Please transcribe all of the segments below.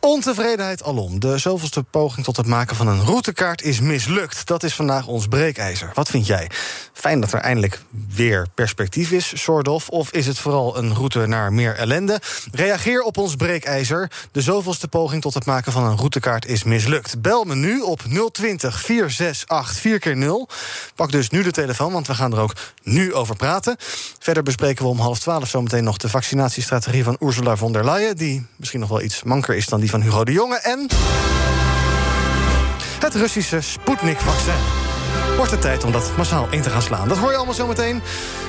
Ontevredenheid alom. De zoveelste poging tot het maken van een routekaart is mislukt. Dat is vandaag ons breekijzer. Wat vind jij? Fijn dat er eindelijk weer perspectief is, soort of. Of is het vooral een route naar meer ellende? Reageer op ons breekijzer. De zoveelste poging tot het maken van een routekaart is mislukt. Bel me nu op 020 468 4 keer 0 Pak dus nu de telefoon, want we gaan er ook nu over praten. Verder bespreken we om half twaalf zometeen nog de vaccinatiestrategie van Ursula von der Leyen... die misschien nog wel iets manker is dan die van Hugo de Jonge. En het Russische Sputnik-vaccin. Wordt het tijd om dat massaal in te gaan slaan. Dat hoor je allemaal zometeen.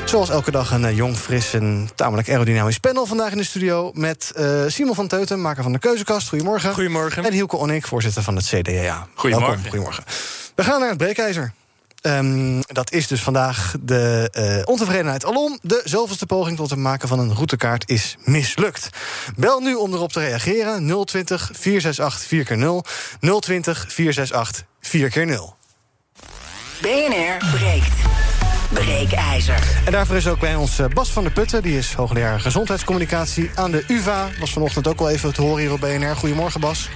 Zoals elke dag een eh, jong, fris en tamelijk aerodynamisch panel. Vandaag in de studio met uh, Simon van Teuten, maker van de Keuzekast. Goedemorgen. Goedemorgen. En Hielke Onik, voorzitter van het CDA. Goedemorgen. Welkom. Goedemorgen. We gaan naar het breekijzer. Um, dat is dus vandaag de uh, ontevredenheid alom. De zoveelste poging tot het maken van een routekaart is mislukt. Bel nu om erop te reageren. 020 468 4 keer 0 020 468 4 keer 0 BNR breekt. Breekijzer. En daarvoor is ook bij ons Bas van der Putten. Die is hoogleraar gezondheidscommunicatie aan de UvA. Was vanochtend ook al even te horen hier op BNR. Goedemorgen, Bas.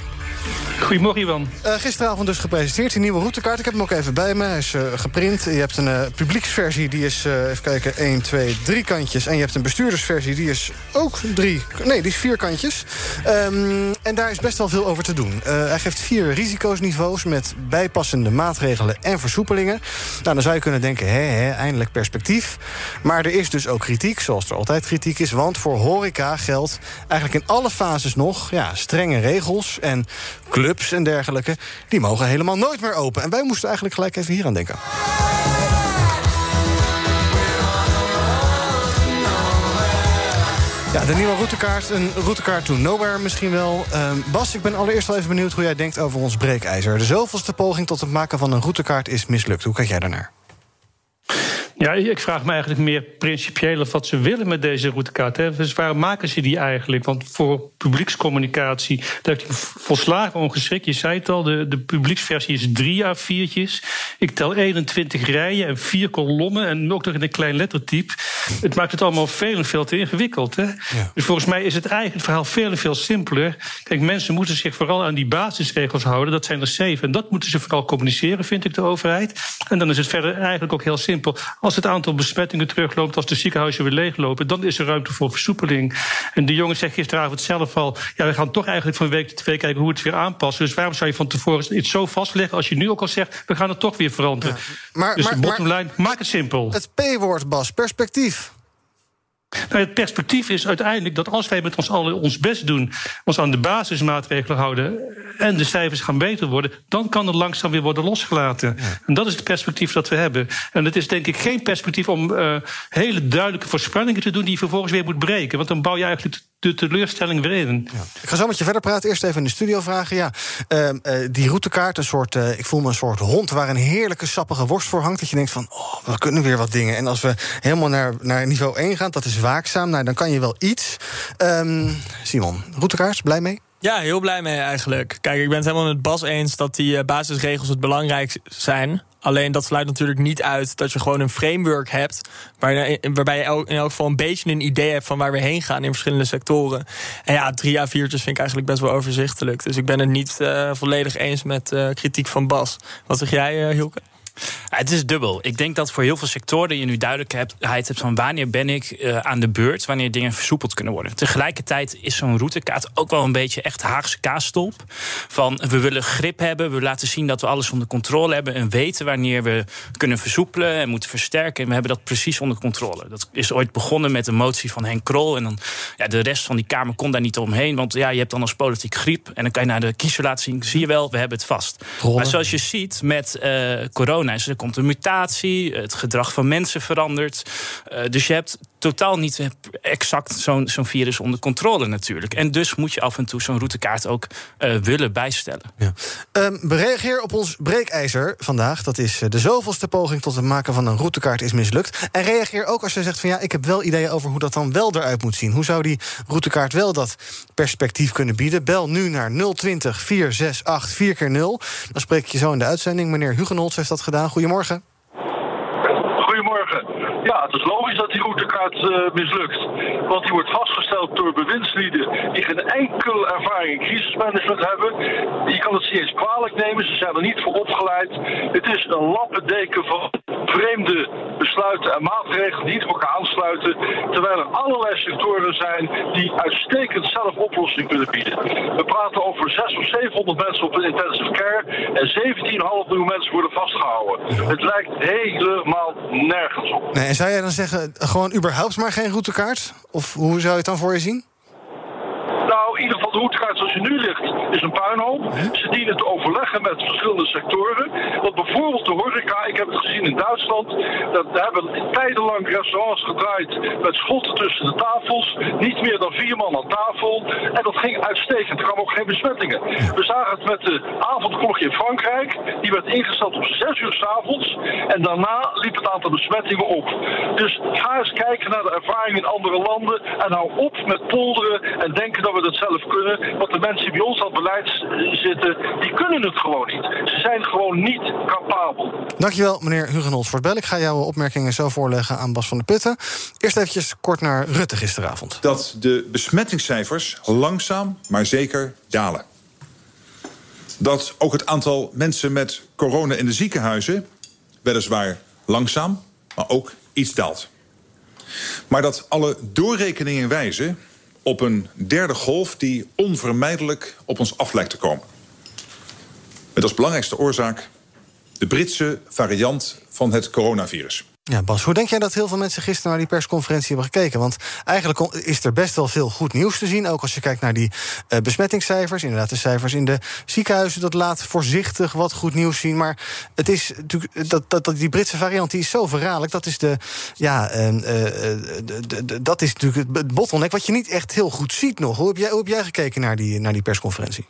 Goedemorgen, Ivan. Uh, gisteravond dus gepresenteerd, die nieuwe routekaart. Ik heb hem ook even bij me. Hij is uh, geprint. Je hebt een uh, publieksversie, die is, even kijken, 1, 2, 3 kantjes. En je hebt een bestuurdersversie, die is ook drie... Nee, die is vier kantjes. Um, en daar is best wel veel over te doen. hij geeft vier risicosniveaus met bijpassende maatregelen en versoepelingen. Nou, dan zou je kunnen denken, hè, hè, eindelijk perspectief. Maar er is dus ook kritiek, zoals er altijd kritiek is. Want voor horeca geldt eigenlijk in alle fases nog ja, strenge regels... en clubs en dergelijke, die mogen helemaal nooit meer open. En wij moesten eigenlijk gelijk even hier aan denken. Ja, de nieuwe routekaart, een routekaart to nowhere misschien wel. Uh, Bas, ik ben allereerst wel even benieuwd hoe jij denkt over ons breekijzer. De zoveelste poging tot het maken van een routekaart is mislukt. Hoe kijk jij daarnaar? Ja, ik vraag me eigenlijk meer principieel of wat ze willen met deze routekaart. Hè. Dus waarom maken ze die eigenlijk? Want voor publiekscommunicatie, daar is volslagen ongeschikt. Je zei het al, de, de publieksversie is drie a viertjes. Ik tel 21 rijen en vier kolommen en ook nog in een klein lettertype. Het maakt het allemaal veel en veel te ingewikkeld. Hè? Ja. Dus volgens mij is het eigenlijk het verhaal veel en veel simpeler. Kijk, mensen moeten zich vooral aan die basisregels houden. Dat zijn er zeven. En dat moeten ze vooral communiceren, vind ik, de overheid. En dan is het verder eigenlijk ook heel simpel. Als het aantal besmettingen terugloopt, als de ziekenhuizen weer leeglopen, dan is er ruimte voor versoepeling. En de jongen zegt gisteravond zelf al: ja, we gaan toch eigenlijk van week tot week kijken hoe we het weer aanpassen. Dus waarom zou je van tevoren iets zo vastleggen als je nu ook al zegt: we gaan het toch weer veranderen? Ja, maar, dus maar, de bottomline, maak het simpel. Het P-woord, Bas, perspectief. Nou, het perspectief is uiteindelijk dat als wij met ons allen ons best doen, ons aan de basismaatregelen houden en de cijfers gaan beter worden, dan kan het langzaam weer worden losgelaten. Ja. En dat is het perspectief dat we hebben. En het is denk ik geen perspectief om uh, hele duidelijke voorspellingen te doen die je vervolgens weer moet breken. Want dan bouw je eigenlijk de teleurstelling in. Ja. Ik ga zo met je verder praten. Eerst even in de studio vragen. Ja, uh, uh, die routekaart, een soort, uh, ik voel me een soort hond waar een heerlijke sappige worst voor hangt. Dat je denkt van, oh, we kunnen weer wat dingen. En als we helemaal naar, naar niveau 1 gaan, dat is waakzaam. Nou, dan kan je wel iets. Um, Simon, routekaart, blij mee? Ja, heel blij mee eigenlijk. Kijk, ik ben het helemaal met Bas eens dat die basisregels het belangrijk zijn. Alleen dat sluit natuurlijk niet uit dat je gewoon een framework hebt. Waar, waarbij je in elk geval een beetje een idee hebt van waar we heen gaan in verschillende sectoren. En ja, drie A4'tjes vind ik eigenlijk best wel overzichtelijk. Dus ik ben het niet uh, volledig eens met uh, kritiek van Bas. Wat zeg jij, uh, Hielke? Het is dubbel. Ik denk dat voor heel veel sectoren je nu duidelijkheid hebt van wanneer ben ik uh, aan de beurt, wanneer dingen versoepeld kunnen worden. Tegelijkertijd is zo'n routekaart ook wel een beetje echt Haagse kaasstolp. Van we willen grip hebben, we laten zien dat we alles onder controle hebben en weten wanneer we kunnen versoepelen en moeten versterken. En we hebben dat precies onder controle. Dat is ooit begonnen met een motie van Henk Krol. En dan ja, de rest van die Kamer kon daar niet omheen. Want ja, je hebt dan als politiek griep. En dan kan je naar de kiezer laten zien. Zie je wel, we hebben het vast. Maar zoals je ziet met uh, corona, is er komt een mutatie. Het gedrag van mensen verandert. Uh, dus je hebt totaal niet exact zo'n virus onder controle natuurlijk. En dus moet je af en toe zo'n routekaart ook uh, willen bijstellen. Ja. Um, reageer op ons breekijzer vandaag. Dat is de zoveelste poging tot het maken van een routekaart is mislukt. En reageer ook als je zegt van ja, ik heb wel ideeën over hoe dat dan wel eruit moet zien. Hoe zou die routekaart wel dat perspectief kunnen bieden? Bel nu naar 020 468 4 keer 0 Dan spreek je zo in de uitzending. Meneer Hugenholz heeft dat gedaan. Goedemorgen. Ja, het is logisch dat die routekaart uh, mislukt. Want die wordt vastgesteld door bewindslieden die geen enkele ervaring in crisismanagement hebben. Je kan het eens kwalijk nemen, ze zijn er niet voor opgeleid. Het is een lappendeken van vreemde besluiten en maatregelen die niet op elkaar aansluiten. Terwijl er allerlei sectoren zijn die uitstekend zelf oplossing kunnen bieden. We praten over 600 of 700 mensen op een intensive care en 17,5 miljoen mensen worden vastgehouden. Het lijkt helemaal nergens op. Nee, en zou jij dan zeggen, gewoon überhaupt maar geen routekaart? Of hoe zou je het dan voor je zien? Nou, in ieder geval de routekaart zoals je nu ligt, is een puinhoop. Ze dienen te overleggen met verschillende sectoren. Want bijvoorbeeld de horeca, ik heb het gezien in Duitsland, dat daar hebben tijdenlang restaurants gedraaid met schotten tussen de tafels. Niet meer dan vier man aan tafel. En dat ging uitstekend. Er kwamen ook geen besmettingen. We zagen het met de avondklok in Frankrijk. Die werd ingesteld op zes uur s avonds. En daarna liep het aantal besmettingen op. Dus ga eens kijken naar de ervaring in andere landen. En hou op met polderen en denken dat we dat zelf kunnen. Want de mensen die bij ons aan het beleid zitten, die kunnen het gewoon niet. Ze zijn gewoon niet capabel. Dankjewel, meneer Hugenholz voor het bel. Ik ga jouw opmerkingen zo voorleggen aan Bas van der Putten. Eerst eventjes kort naar Rutte gisteravond. Dat de besmettingscijfers langzaam, maar zeker dalen. Dat ook het aantal mensen met corona in de ziekenhuizen... weliswaar langzaam, maar ook iets daalt. Maar dat alle doorrekeningen wijzen op een derde golf die onvermijdelijk op ons af lijkt te komen. Met als belangrijkste oorzaak de Britse variant van het coronavirus. Ja, Bas, hoe denk jij dat heel veel mensen gisteren naar die persconferentie hebben gekeken? Want eigenlijk is er best wel veel goed nieuws te zien. Ook als je kijkt naar die uh, besmettingscijfers. Inderdaad, de cijfers in de ziekenhuizen. Dat laat voorzichtig wat goed nieuws zien. Maar het is natuurlijk dat, dat, dat die Britse variant die is zo verraderlijk. Dat is de. Ja, uh, uh, dat is natuurlijk het bottleneck. Wat je niet echt heel goed ziet nog. Hoe heb jij, hoe heb jij gekeken naar die, naar die persconferentie?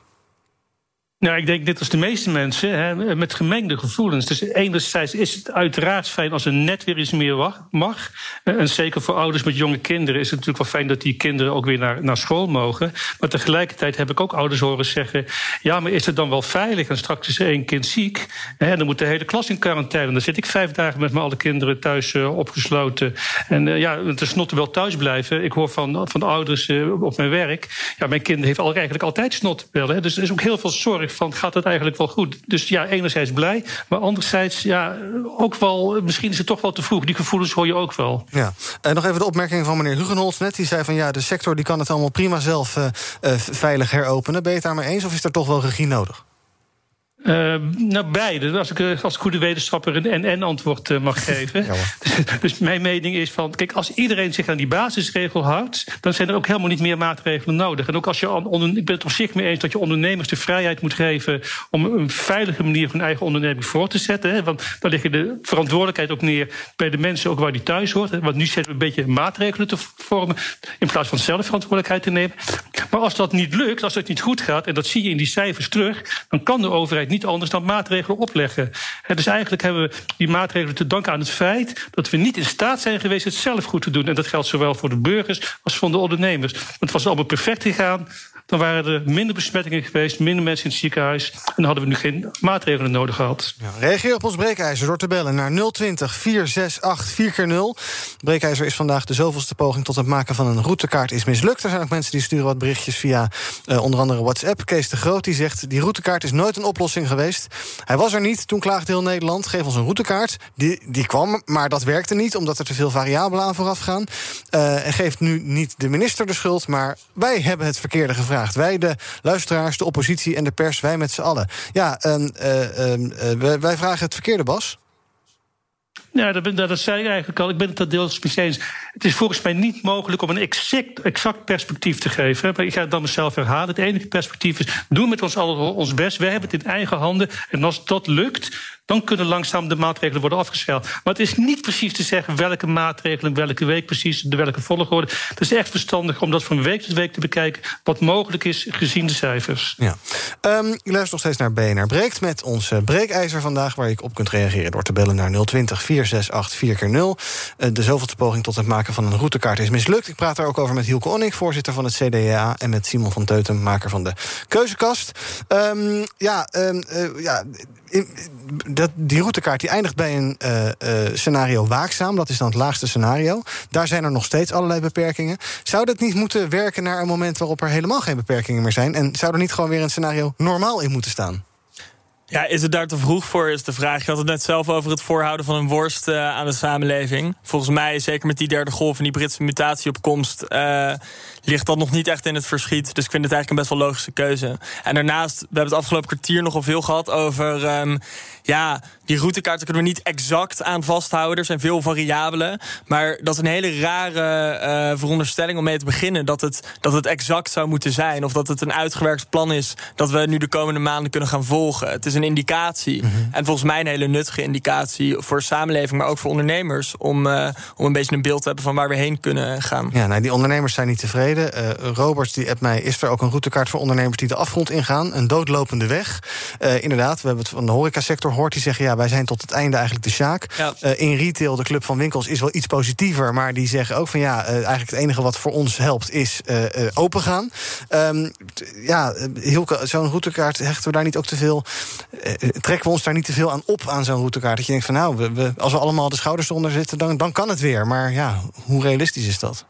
Nou, ik denk net als de meeste mensen, hè, met gemengde gevoelens. Dus enerzijds is het uiteraard fijn als er net weer eens meer mag. En zeker voor ouders met jonge kinderen is het natuurlijk wel fijn dat die kinderen ook weer naar, naar school mogen. Maar tegelijkertijd heb ik ook ouders horen zeggen: ja, maar is het dan wel veilig? En straks is er één kind ziek. En dan moet de hele klas in quarantaine. Dan zit ik vijf dagen met mijn alle kinderen thuis uh, opgesloten. En uh, ja, tenslotte wel thuis blijven. Ik hoor van, van de ouders op mijn werk: ja, mijn kind heeft eigenlijk altijd snot. Dus er is ook heel veel zorg van gaat het eigenlijk wel goed. Dus ja, enerzijds blij, maar anderzijds ja, ook wel, misschien is het toch wel te vroeg. Die gevoelens hoor je ook wel. Ja. En nog even de opmerking van meneer Hugenholz net. Die zei van ja, de sector die kan het allemaal prima zelf uh, uh, veilig heropenen. Ben je het daarmee eens of is er toch wel regie nodig? Uh, nou, beide. Als ik uh, als goede wetenschapper een en-en-antwoord uh, mag geven. dus, dus, mijn mening is van... Kijk, als iedereen zich aan die basisregel houdt... dan zijn er ook helemaal niet meer maatregelen nodig. En ook als je... On, ik ben het op zich mee eens dat je ondernemers de vrijheid moet geven... om een veilige manier van eigen onderneming voor te zetten. Hè, want dan leg je de verantwoordelijkheid ook neer... bij de mensen ook waar die thuis hoort. Hè, want nu zetten we een beetje maatregelen te vormen... in plaats van zelf verantwoordelijkheid te nemen. Maar als dat niet lukt, als dat niet goed gaat... en dat zie je in die cijfers terug... dan kan de overheid niet anders dan maatregelen opleggen. dus eigenlijk hebben we die maatregelen te danken aan het feit dat we niet in staat zijn geweest het zelf goed te doen. En dat geldt zowel voor de burgers als voor de ondernemers. Want het was allemaal perfect gegaan dan waren er minder besmettingen geweest, minder mensen in het ziekenhuis. En dan hadden we nu geen maatregelen nodig gehad. Ja, reageer op ons breekijzer door te bellen naar 020 468 4x0. Breekijzer is vandaag de zoveelste poging tot het maken van een routekaart is mislukt. Er zijn ook mensen die sturen wat berichtjes via uh, onder andere WhatsApp. Kees de Groot die zegt, die routekaart is nooit een oplossing geweest. Hij was er niet, toen klaagde heel Nederland. Geef ons een routekaart. Die, die kwam, maar dat werkte niet, omdat er te veel variabelen aan vooraf gaan. Uh, en geeft nu niet de minister de schuld, maar wij hebben het verkeerde gevraagd. Wij, de luisteraars, de oppositie en de pers, wij met z'n allen. Ja, uh, wij, wij vragen het verkeerde, Bas. Ja, dat, dat, zei eigenlijk al. Ik ben het er deels mee eens. Het is volgens mij niet mogelijk om een exact, exact perspectief te geven. Maar ik ga het dan mezelf herhalen. Het enige perspectief is: doen met ons allen ons best. Wij hebben het in eigen handen. En als dat lukt, dan kunnen langzaam de maatregelen worden afgesteld. Maar het is niet precies te zeggen welke maatregelen, welke week precies, de welke volgorde. Het is echt verstandig om dat van week tot week te bekijken, wat mogelijk is gezien de cijfers. Ja. Um, je luistert nog steeds naar BNR Breekt met ons breekijzer vandaag, waar je op kunt reageren door te bellen naar 020 468 4x0. de zoveelste poging tot het maken van een routekaart is mislukt. Ik praat daar ook over met Hielke Onnik, voorzitter van het CDA, en met Simon van Teutem, maker van de Keuzekast. Um, ja, um, ja dat, die routekaart die eindigt bij een uh, uh, scenario waakzaam. Dat is dan het laagste scenario. Daar zijn er nog steeds allerlei beperkingen. Zou dat niet moeten werken naar een moment waarop er helemaal geen beperkingen meer zijn? En zou er niet gewoon weer een scenario normaal in moeten staan? Ja, is het daar te vroeg voor, is de vraag. Je had het net zelf over het voorhouden van een worst uh, aan de samenleving. Volgens mij, zeker met die derde golf en die Britse mutatie op komst... Ligt dat nog niet echt in het verschiet. Dus ik vind het eigenlijk een best wel logische keuze. En daarnaast, we hebben het afgelopen kwartier nogal veel gehad over... Um, ja, die routekaarten kunnen we niet exact aan vasthouden. Er zijn veel variabelen. Maar dat is een hele rare uh, veronderstelling om mee te beginnen. Dat het, dat het exact zou moeten zijn. Of dat het een uitgewerkt plan is dat we nu de komende maanden kunnen gaan volgen. Het is een indicatie. Mm -hmm. En volgens mij een hele nuttige indicatie voor samenleving, maar ook voor ondernemers. Om, uh, om een beetje een beeld te hebben van waar we heen kunnen gaan. Ja, nou, die ondernemers zijn niet tevreden. Uh, Robert die appt mij, is er ook een routekaart voor ondernemers die de afgrond ingaan? Een doodlopende weg. inderdaad, we hebben het van de horecasector hoort die zeggen... ja, wij zijn tot het einde eigenlijk de zaak. Ja. Uh, in retail, de club van winkels, is wel iets positiever... maar die zeggen ook van ja, uh, eigenlijk het enige wat voor ons helpt... is uh, opengaan. Um, ja, zo'n routekaart, hechten we daar niet ook te veel... trekken we ons daar niet te veel aan op aan zo'n routekaart? Dat je denkt van nou, we, we, als we allemaal de schouders eronder zitten... Dan, dan kan het weer. Maar ja, hoe realistisch is dat?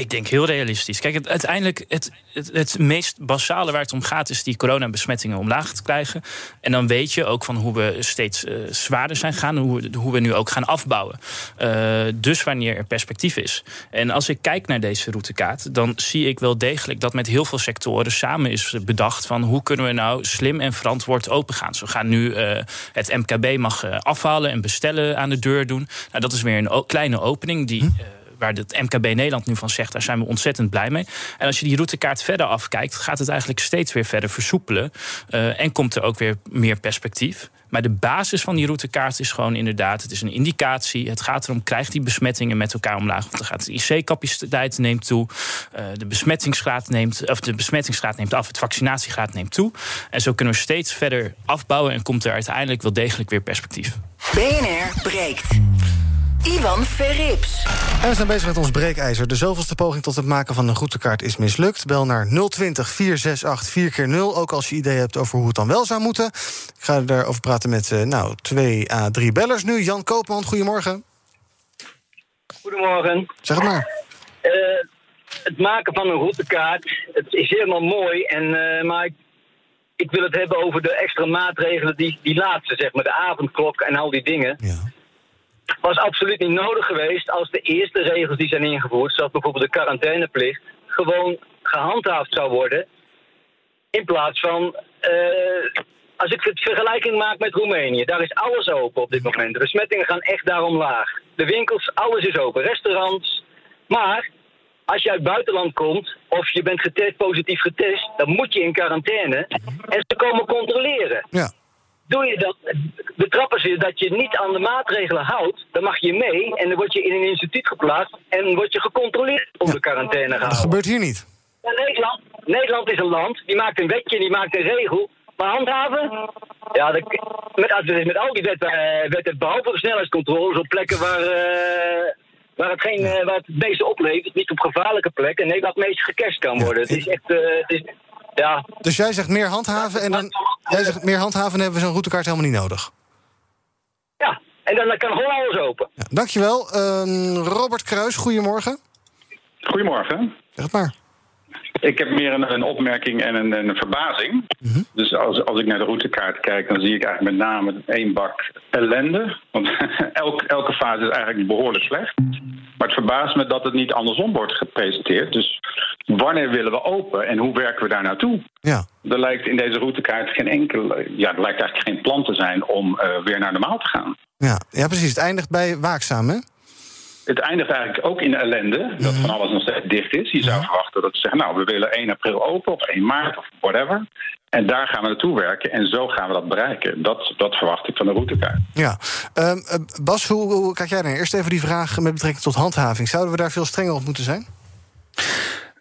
Ik denk heel realistisch. Kijk, het, uiteindelijk het, het, het, meest basale waar het om gaat... is die coronabesmettingen omlaag te krijgen. En dan weet je ook van hoe we steeds uh, zwaarder zijn gaan... Hoe, hoe we nu ook gaan afbouwen. Uh, dus wanneer er perspectief is. En als ik kijk naar deze routekaart... dan zie ik wel degelijk dat met heel veel sectoren samen is bedacht... van hoe kunnen we nou slim en verantwoord opengaan. Zo gaan nu uh, het MKB mag afhalen en bestellen aan de deur doen. Nou, dat is weer een kleine opening die... Hm? Waar het MKB Nederland nu van zegt, daar zijn we ontzettend blij mee. En als je die routekaart verder afkijkt, gaat het eigenlijk steeds weer verder versoepelen. Uh, en komt er ook weer meer perspectief. Maar de basis van die routekaart is gewoon inderdaad, het is een indicatie. Het gaat erom, krijgt die besmettingen met elkaar omlaag? Want dan gaat de IC-capaciteit neemt toe, uh, de besmettingsgraad neemt, of de besmettingsgraad neemt af, het vaccinatiegraad neemt toe. En zo kunnen we steeds verder afbouwen en komt er uiteindelijk wel degelijk weer perspectief. BNR breekt. Ivan Verrips. En we zijn bezig met ons breekijzer. De zoveelste poging tot het maken van een routekaart is mislukt. Bel naar 020 468 4x0, ook als je ideeën hebt over hoe het dan wel zou moeten. Ik ga daarover praten met uh, nou, twee à drie bellers nu. Jan Koopman, goedemorgen. Goedemorgen. Zeg het maar. Uh, het maken van een routekaart, het is helemaal mooi. En, uh, maar ik, ik, wil het hebben over de extra maatregelen, die, die laatste, zeg maar, de avondklok en al die dingen. Ja was absoluut niet nodig geweest als de eerste regels die zijn ingevoerd, zoals bijvoorbeeld de quarantaineplicht, gewoon gehandhaafd zou worden. In plaats van, uh, als ik het vergelijking maak met Roemenië, daar is alles open op dit moment. De besmettingen gaan echt daar omlaag. De winkels, alles is open. Restaurants. Maar als je uit het buitenland komt of je bent getest, positief getest, dan moet je in quarantaine en ze komen controleren. Ja doe je dat, betrappen ze dat je niet aan de maatregelen houdt, dan mag je mee en dan word je in een instituut geplaatst en word je gecontroleerd om de quarantaine gehouden. Dat gebeurt hier niet. Ja, Nederland, Nederland is een land, die maakt een wetje, die maakt een regel, maar handhaven? Ja, dat, met, met al die wetten, uh, wetten behalve de snelheidscontroles op plekken waar, uh, waar het, geen, uh, waar het beesten oplevert, niet op gevaarlijke plekken. Nee, waar het meest gecashed kan worden. Het is echt. het is, ja. Dus jij zegt meer handhaven en dan. Jij zegt meer handhaven en hebben we zo'n routekaart helemaal niet nodig. Ja, en dan, kan gewoon alles open. Ja, dankjewel. Uh, Robert Kruis, goedemorgen. Goedemorgen. Zeg het maar. Ik heb meer een, een opmerking en een, een verbazing. Mhm. Dus als, als ik naar de routekaart kijk, dan zie ik eigenlijk met name één bak ellende. Want elk, elke fase is eigenlijk behoorlijk slecht. Maar het verbaast me dat het niet andersom wordt gepresenteerd. Dus wanneer willen we open en hoe werken we daar naartoe? Ja. Er lijkt in deze routekaart geen enkel, ja, er lijkt eigenlijk geen plan te zijn om uh, weer naar normaal te gaan. Ja. ja, precies. Het eindigt bij waakzaam, hè? Het eindigt eigenlijk ook in ellende, dat van alles nog steeds dicht is. Je zou verwachten dat ze zeggen, nou, we willen 1 april open of 1 maart of whatever. En daar gaan we naartoe werken en zo gaan we dat bereiken. Dat, dat verwacht ik van de routekaart. Ja. Uh, Bas, hoe, hoe kijk jij naar? Eerst even die vraag met betrekking tot handhaving. Zouden we daar veel strenger op moeten zijn?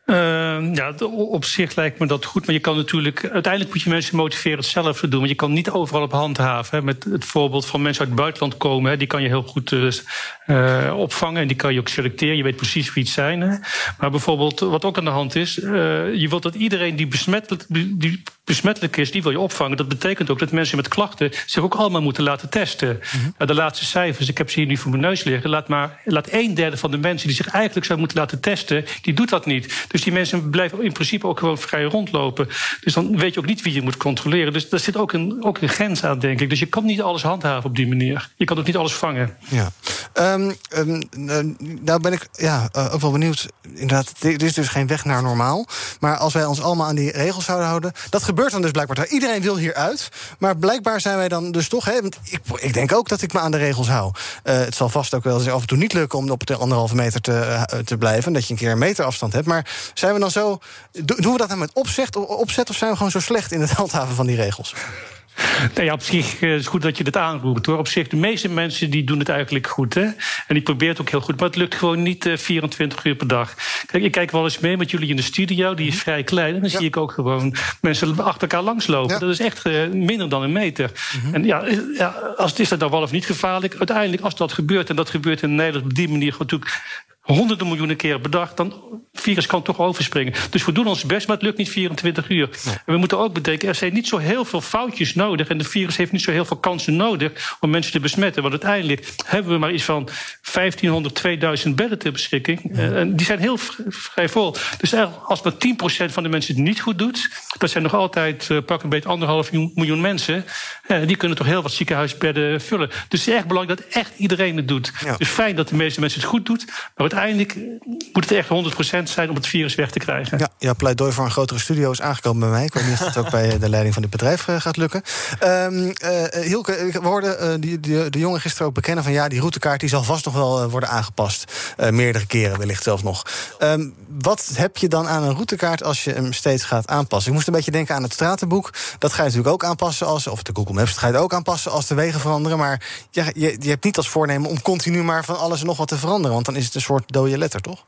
Uh, ja, op zich lijkt me dat goed. Maar je kan natuurlijk. Uiteindelijk moet je mensen motiveren het zelf te doen. Want je kan niet overal op handhaven. Met het voorbeeld van mensen uit het buitenland komen. Hè, die kan je heel goed uh, opvangen. En die kan je ook selecteren. Je weet precies wie het zijn. Hè. Maar bijvoorbeeld, wat ook aan de hand is. Uh, je wilt dat iedereen die besmettelijk, die besmettelijk is, die wil je opvangen. Dat betekent ook dat mensen met klachten zich ook allemaal moeten laten testen. Mm -hmm. de laatste cijfers, ik heb ze hier nu voor mijn neus liggen. Laat maar laat een derde van de mensen die zich eigenlijk zou moeten laten testen, die doet dat niet. Dus die mensen blijven in principe ook gewoon vrij rondlopen. Dus dan weet je ook niet wie je moet controleren. Dus daar zit ook een, ook een grens aan, denk ik. Dus je kan niet alles handhaven op die manier. Je kan ook niet alles vangen. Ja. Um, um, nou ben ik ja, uh, ook wel benieuwd. Inderdaad, er is dus geen weg naar normaal. Maar als wij ons allemaal aan die regels zouden houden... dat gebeurt dan dus blijkbaar. Iedereen wil hieruit. Maar blijkbaar zijn wij dan dus toch... Hè, want ik, ik denk ook dat ik me aan de regels hou. Uh, het zal vast ook wel eens af en toe niet lukken... om op de anderhalve meter te, uh, te blijven. Dat je een keer een meter afstand hebt. Maar zijn we dan zo... Doen we dat dan met opzet, opzet of zijn we gewoon zo slecht in het handhaven van die regels? Nou ja, op zich is het goed dat je dit aanroept hoor. Op zich, de meeste mensen die doen het eigenlijk goed. Hè? En die proberen het ook heel goed. Maar het lukt gewoon niet uh, 24 uur per dag. Kijk, ik kijk wel eens mee met jullie in de studio. Die is vrij klein. En dan ja. zie ik ook gewoon mensen achter elkaar langslopen. Ja. Dat is echt uh, minder dan een meter. Mm -hmm. En ja, ja, als het is dat dan wel of niet gevaarlijk. Uiteindelijk, als dat gebeurt, en dat gebeurt in Nederland op die manier natuurlijk honderden miljoenen keren per dag, dan virus kan toch overspringen. Dus we doen ons best, maar het lukt niet 24 uur. Nee. En we moeten ook bedenken, er zijn niet zo heel veel foutjes nodig. En de virus heeft niet zo heel veel kansen nodig om mensen te besmetten. Want uiteindelijk hebben we maar iets van 1500, 2000 bedden ter beschikking. Ja. En die zijn heel vrij vol. Dus als maar 10% van de mensen het niet goed doet, dat zijn nog altijd uh, pak een beetje anderhalf miljoen mensen. Uh, die kunnen toch heel wat ziekenhuisbedden vullen. Dus het is echt belangrijk dat echt iedereen het doet. Ja. Dus fijn dat de meeste mensen het goed doen. Maar uiteindelijk moet het echt 100% zijn om het virus weg te krijgen. Ja, jouw pleidooi voor een grotere studio is aangekomen bij mij. Ik weet niet of dat ook bij de leiding van dit bedrijf uh, gaat lukken. Um, uh, Hielke, we hoorden uh, die, de jongen gisteren ook bekennen van... ja, die routekaart die zal vast nog wel worden aangepast. meerdere keren wellicht zelfs nog. Um, wat heb je dan aan een routekaart als je hem steeds gaat aanpassen? Ik moest een beetje denken aan het stratenboek. Dat ga je natuurlijk ook aanpassen als... of de Google Maps, dat ga je ook aanpassen als de wegen veranderen. Maar je, je hebt niet als voornemen om continu maar van alles en nog wat te veranderen. Want dan is het een soort dode letter, toch?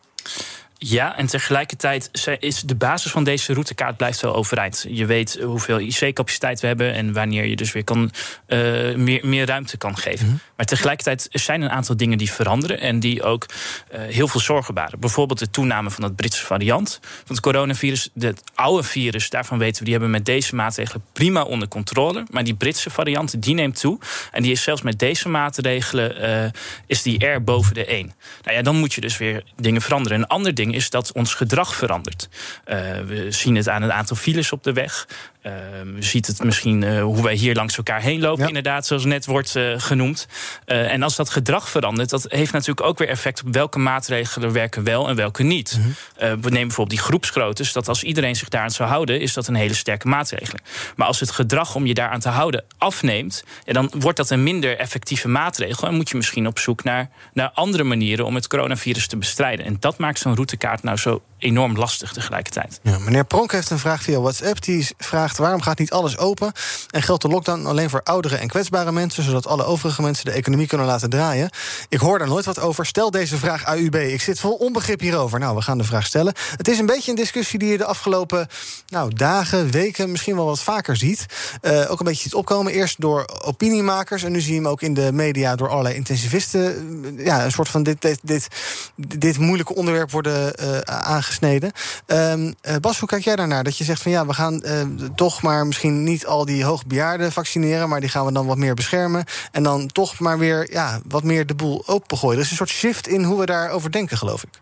Ja, en tegelijkertijd is de basis van deze routekaart blijft wel overeind. Je weet hoeveel IC-capaciteit we hebben en wanneer je dus weer kan, uh, meer, meer ruimte kan geven. Mm -hmm. Maar tegelijkertijd zijn een aantal dingen die veranderen en die ook uh, heel veel zorgen baren. Bijvoorbeeld de toename van het Britse variant van het coronavirus. Het oude virus, daarvan weten we, die hebben met deze maatregelen prima onder controle. Maar die Britse variant, die neemt toe. En die is zelfs met deze maatregelen uh, is die R boven de 1. Nou ja, dan moet je dus weer dingen veranderen. Een ander ding is dat ons gedrag verandert. Uh, we zien het aan het aantal files op de weg. Uh, we zien het misschien uh, hoe wij hier langs elkaar heen lopen, ja. inderdaad, zoals net wordt uh, genoemd. en als dat gedrag verandert, dat heeft natuurlijk ook weer effect op welke maatregelen werken wel en welke niet. Mm -hmm. we nemen bijvoorbeeld die groepsgroottes, dat als iedereen zich daaraan zou houden, is dat een hele sterke maatregel. Maar als het gedrag om je daaraan te houden afneemt, ja, dan wordt dat een minder effectieve maatregel. En moet je misschien op zoek naar, naar andere manieren om het coronavirus te bestrijden. En dat maakt zo'n routekaart nou zo enorm lastig tegelijkertijd. Ja, meneer Pronk heeft een vraag via WhatsApp. Die vraagt waarom gaat niet alles open? En geldt de lockdown alleen voor oudere en kwetsbare mensen, zodat alle overige mensen de economie kunnen laten draaien? Ik hoor daar nooit wat over. Stel deze vraag AUB. Ik zit vol onbegrip hierover. Nou, we gaan de vraag stellen. Het is een beetje een discussie die je de afgelopen nou, dagen, weken, misschien wel wat vaker ziet. Uh, ook een beetje ziet opkomen. Eerst door opiniemakers. En nu zie je hem ook in de media door allerlei intensivisten. Ja, een soort van dit, dit, dit, moeilijke onderwerp worden uh, aangesneden. Uh, Bas, hoe kijk jij daarnaar? Dat je zegt van ja, we gaan toch maar misschien niet al die hoogbejaarden vaccineren, maar die gaan we dan wat meer beschermen. En dan toch maar weer ja, wat meer de boel opengooien. Er is een soort shift in hoe we daarover denken, geloof ik.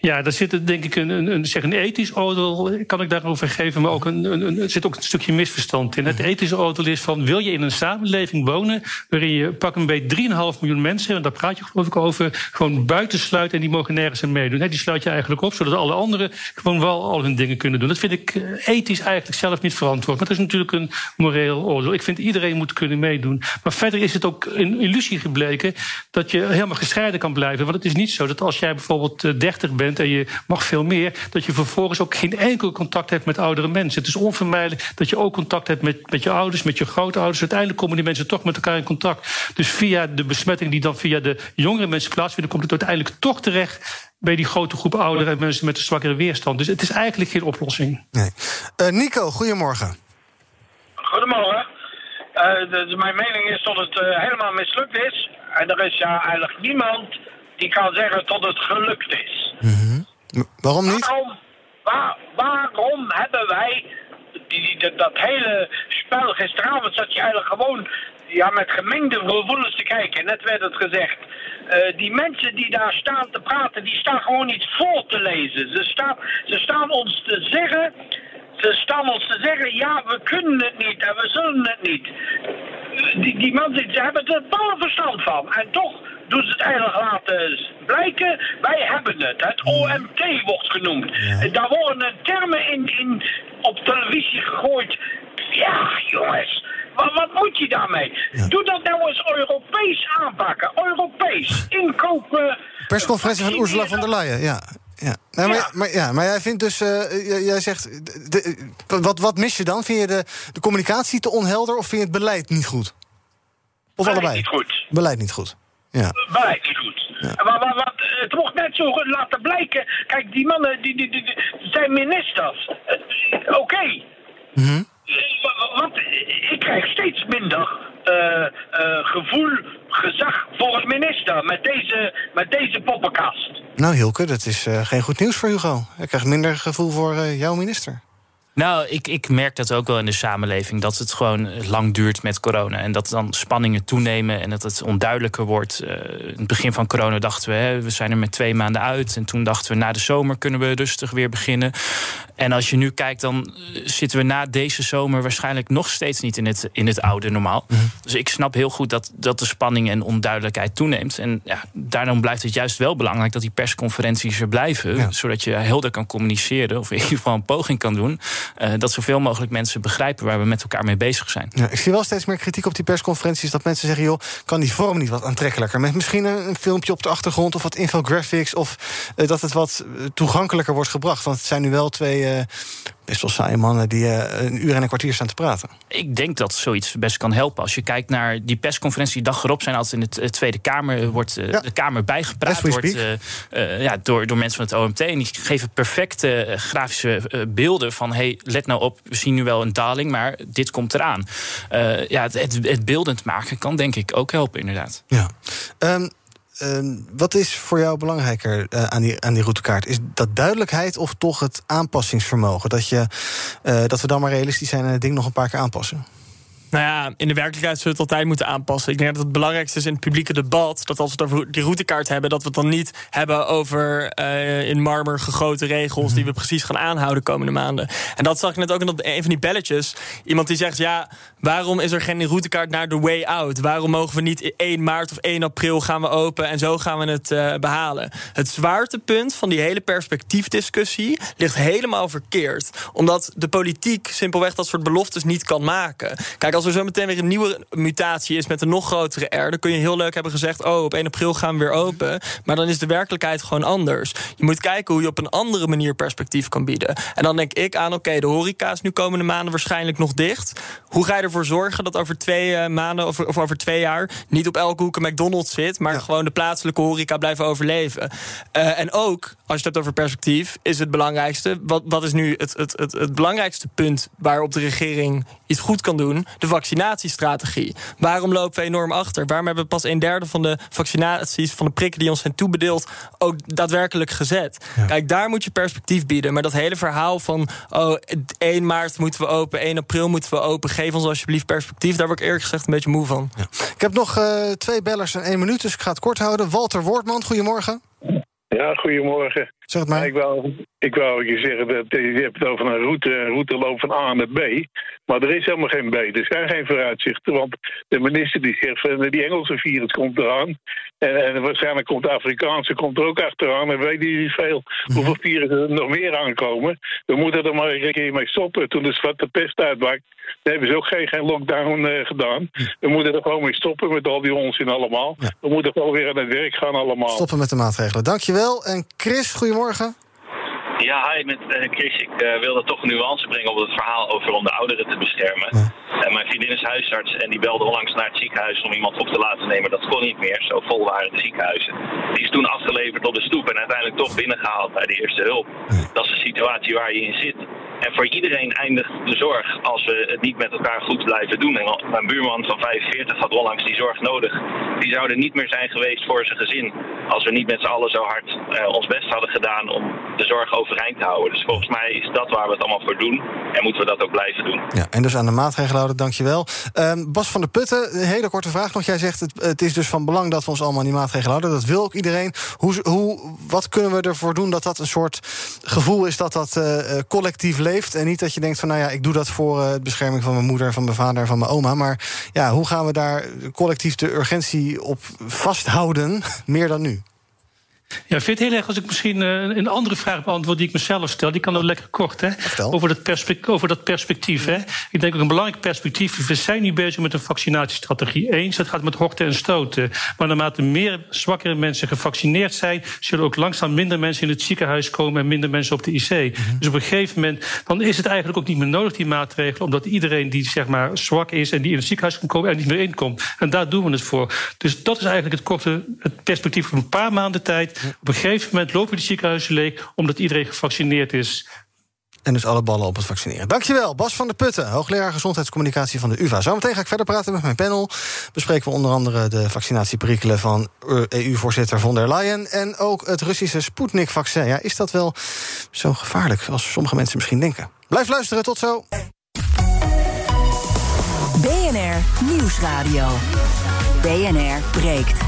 Ja, daar zit denk ik een, een, zeg een ethisch oordeel, kan ik daarover geven, maar ook een, een, er zit ook een stukje misverstand in. Het mhm. ethische oordeel is van, wil je in een samenleving wonen waarin je pak een beetje 3,5 miljoen mensen, en daar praat je geloof ik over, gewoon buitensluiten en die mogen nergens aan meedoen. Die sluit je eigenlijk op, zodat alle anderen gewoon wel al hun dingen kunnen doen. Dat vind ik eh, ethisch eigenlijk zelf niet verantwoord. Maar dat is natuurlijk een moreel oordeel. Ik vind iedereen moet kunnen meedoen. Maar verder is het ook een illusie gebleken dat je helemaal gescheiden kan blijven. Want het is niet zo dat als jij bijvoorbeeld 30 eh, bent, en je mag veel meer, dat je vervolgens ook geen enkel contact hebt met oudere mensen. Het is onvermijdelijk dat je ook contact hebt met, met je ouders, met je grootouders. Uiteindelijk komen die mensen toch met elkaar in contact. Dus via de besmetting die dan via de jongere mensen plaatsvindt, komt het uiteindelijk toch terecht bij die grote groep ouderen en mensen met een zwakkere weerstand. Dus het is eigenlijk geen oplossing. Nee. Uh, Nico, goedemorgen. Goedemorgen. Uh, mijn mening is dat het uh, helemaal mislukt is. En er is ja eigenlijk niemand die kan zeggen dat het gelukt is. Mm Waarom niet? Waarom, waar, waarom hebben wij die, dat hele spel gisteravond zat je eigenlijk gewoon ja, met gemengde gevoelens te kijken. Net werd het gezegd. Uh, die mensen die daar staan te praten, die staan gewoon niet voor te lezen. Ze staan, ze staan ons te zeggen. Ze staan ons te zeggen, ja, we kunnen het niet en we zullen het niet. Die, die mensen ze hebben er ballen verstand van. En toch doen ze het eigenlijk laten blijken. Wij hebben het. Het OMT wordt genoemd. Ja. Daar worden termen in, in, op televisie gegooid. Ja, jongens. Wat, wat moet je daarmee? Doe dat nou eens Europees aanpakken. Europees. Inkopen. Persconferentie van Ursula von der Leyen, ja. Ja. Nou, maar, ja. Maar, ja, maar jij vindt dus, uh, jij zegt, de, wat, wat mis je dan? Vind je de, de communicatie te onhelder of vind je het beleid niet goed? Of beleid allebei? Niet goed. Beleid niet goed. Ja. Beleid niet goed. Ja. Maar, maar, maar, het wordt net zo laten blijken. Kijk, die mannen die, die, die, zijn ministers. Oké. Okay. Mm -hmm. Want ik krijg steeds minder gevoel, gezag voor het minister met deze, met deze poppenkast. Nou, Hilke, dat is geen goed nieuws voor Hugo. Ik krijg minder gevoel voor jouw minister. Nou, ik, ik merk dat ook wel in de samenleving. Dat het gewoon lang duurt met corona. En dat dan spanningen toenemen en dat het onduidelijker wordt. Uh, in het begin van corona dachten we, hè, we zijn er met twee maanden uit. En toen dachten we, na de zomer kunnen we rustig weer beginnen. En als je nu kijkt, dan zitten we na deze zomer waarschijnlijk nog steeds niet in het, in het oude normaal. Mhm. Dus ik snap heel goed dat, dat de spanning en onduidelijkheid toeneemt. En ja, daarom blijft het juist wel belangrijk dat die persconferenties er blijven. Zodat je helder kan communiceren, of in ieder geval een poging kan doen. Uh, dat zoveel mogelijk mensen begrijpen waar we met elkaar mee bezig zijn. Ja, ik zie wel steeds meer kritiek op die persconferenties. Dat mensen zeggen, joh, kan die vorm niet wat aantrekkelijker? Met misschien een, filmpje op de achtergrond of wat infographics. Of uh, dat het wat eh, toegankelijker wordt gebracht. Want het zijn nu wel twee best wel saaie mannen die uh, een uur en een kwartier staan te praten. Ik denk dat zoiets best kan helpen. Als je kijkt naar die persconferentie, die dag erop zijn altijd in de Tweede Kamer, wordt ja. de Kamer bijgepraat wordt, ja, door, door mensen van het OMT. En die geven perfecte grafische beelden van hey, let nou op, we zien nu wel een daling, maar dit komt eraan. Ja, het, het, het, beeldend maken kan denk ik ook helpen, inderdaad. Ja. Um, uh, wat is voor jou belangrijker uh, aan, die, aan die routekaart? Is dat duidelijkheid of toch het aanpassingsvermogen? Dat, je, uh, dat we dan maar realistisch zijn en het ding nog een paar keer aanpassen? Nou ja, in de werkelijkheid zullen we het altijd moeten aanpassen. Ik denk dat het belangrijkste is in het publieke debat... dat als we het over die routekaart hebben... dat we het dan niet hebben over uh, in marmer gegoten regels... die we precies gaan aanhouden komende maanden. En dat zag ik net ook in een van die belletjes. Iemand die zegt, ja, waarom is er geen routekaart naar de way out? Waarom mogen we niet 1 maart of 1 april gaan we open... en zo gaan we het uh, behalen? Het zwaartepunt van die hele perspectiefdiscussie... ligt helemaal verkeerd. Omdat de politiek simpelweg dat soort beloftes niet kan maken. Kijk, als er zo meteen weer een nieuwe mutatie is met een nog grotere R, dan kun je heel leuk hebben gezegd: oh, op 1 april gaan we weer open. Maar dan is de werkelijkheid gewoon anders. Je moet kijken hoe je op een andere manier perspectief kan bieden. En dan denk ik aan: oké, de horeca is nu komende maanden waarschijnlijk nog dicht. Hoe ga je ervoor zorgen dat over twee uh, maanden of, of, over twee jaar niet op elke hoek een McDonald's zit, maar ja. gewoon de plaatselijke horeca blijven overleven? Uh, en ook, als je het hebt over perspectief, is het belangrijkste: wat, wat is nu het, het, het, het belangrijkste punt waarop de regering iets goed kan doen? De vaccinatiestrategie. Waarom lopen we enorm achter? Waarom hebben we pas een derde van de vaccinaties, van de prikken die ons zijn toebedeeld, ook daadwerkelijk gezet? Ja. Kijk, daar moet je perspectief bieden. Maar dat hele verhaal van oh, 1 maart moeten we open, 1 april moeten we open, geef ons alsjeblieft perspectief. Daar word ik eerlijk gezegd een beetje moe van. Ja. Ik heb nog uh, twee bellers en één minuut, dus ik ga het kort houden. Walter Woordman, goedemorgen. Ja, goedemorgen. Zeg het maar. Ik wou, ik wou je zeggen, dat je hebt het over een route, een routeloop van A naar B. Maar er is helemaal geen B. Er zijn geen vooruitzichten. Want de minister die zegt van die Engelse virus komt eraan. En, en waarschijnlijk komt de Afrikaanse komt er ook achteraan. En weet je niet veel hoeveel virussen er nog meer aankomen. We moeten er maar een keer mee stoppen. Toen de zwarte pest uitbrak, hebben ze ook geen, geen lockdown uh, gedaan. We moeten er gewoon mee stoppen met al die onzin allemaal. Ja. We moeten gewoon weer aan het werk gaan allemaal. Stoppen met de maatregelen. Dankjewel. En Chris, goedemorgen. Ja, hi, met uh, Chris. Ik uh, wilde toch een nuance brengen op het verhaal over om de ouderen te beschermen. Ja. Uh, mijn vriendin is huisarts en die belde onlangs naar het ziekenhuis om iemand op te laten nemen. Dat kon niet meer, zo vol waren de ziekenhuizen. Die is toen afgeleverd op de stoep en uiteindelijk toch binnengehaald bij de eerste hulp. Ja. Dat is de situatie waar je in zit. En voor iedereen eindigt de zorg als we het niet met elkaar goed blijven doen. En mijn buurman van 45 had onlangs die zorg nodig. Die zou er niet meer zijn geweest voor zijn gezin. Als we niet met z'n allen zo hard uh, ons best hadden gedaan om de zorg overeind te houden. Dus volgens mij is dat waar we het allemaal voor doen. En moeten we dat ook blijven doen. Ja, en dus aan de maatregelen houden, dankjewel. Um, Bas van der Putten, een hele korte vraag nog. Jij zegt het, is dus van belang dat we ons allemaal aan die maatregelen houden. Dat wil ook iedereen. Hoe, hoe, wat kunnen we ervoor doen dat dat een soort gevoel is dat dat uh, collectief leeft? En niet dat je denkt van, nou ja, ik doe dat voor de bescherming van mijn moeder, van mijn vader, van mijn oma. Maar ja, hoe gaan we daar collectief de urgentie op vasthouden, meer dan nu? Ja, ik vind het heel erg als ik misschien uh, een andere vraag beantwoord die ik mezelf stel. Die kan ook lekker kort, hè? Over dat, perspectief, over dat perspectief. Hè? Ik denk ook een belangrijk perspectief. We zijn nu bezig met een vaccinatiestrategie. Eens, dat gaat met horten en stoten. Maar naarmate meer zwakkere mensen gevaccineerd zijn, zullen ook langzaam minder mensen in het ziekenhuis komen en minder mensen op de IC. Mm -hmm. Dus op een gegeven moment, dan is het eigenlijk ook niet meer nodig, die maatregelen, omdat iedereen die zeg maar zwak is en die in het ziekenhuis kan komen, er niet meer inkomt. En daar doen we het voor. Dus dat is eigenlijk het korte het perspectief van een paar maanden tijd. Op een gegeven moment lopen die ziekenhuizen leeg omdat iedereen gevaccineerd is. En dus alle ballen op het vaccineren. Dankjewel, Bas van der Putten, hoogleraar gezondheidscommunicatie van de UvA. Zometeen ga ik verder praten met mijn panel. Bespreken we onder andere de vaccinatieperikelen van EU-voorzitter von der Leyen. En ook het Russische Sputnik-vaccin. Ja, is dat wel zo gevaarlijk als sommige mensen misschien denken? Blijf luisteren, tot zo. BNR Nieuwsradio. BNR breekt.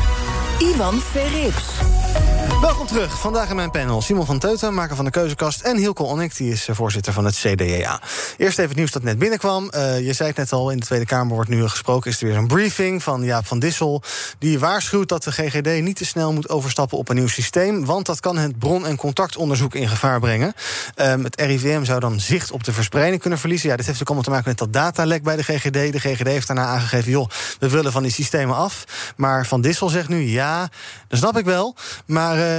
Ivan Verrips. Welkom terug. Vandaag in mijn panel Simon van Teuten, maker van de Keuzekast... en Hilke Onnik, die is voorzitter van het CDA. Eerst even het nieuws dat net binnenkwam. Uh, je zei het net al, in de Tweede Kamer wordt nu gesproken... is er weer een briefing van Jaap van Dissel... die waarschuwt dat de GGD niet te snel moet overstappen op een nieuw systeem... want dat kan het bron- en contactonderzoek in gevaar brengen. Um, het RIVM zou dan zicht op de verspreiding kunnen verliezen. Ja, dit heeft ook allemaal te maken met dat datalek bij de GGD. De GGD heeft daarna aangegeven, joh, we willen van die systemen af. Maar Van Dissel zegt nu, ja, dat snap ik wel... maar uh,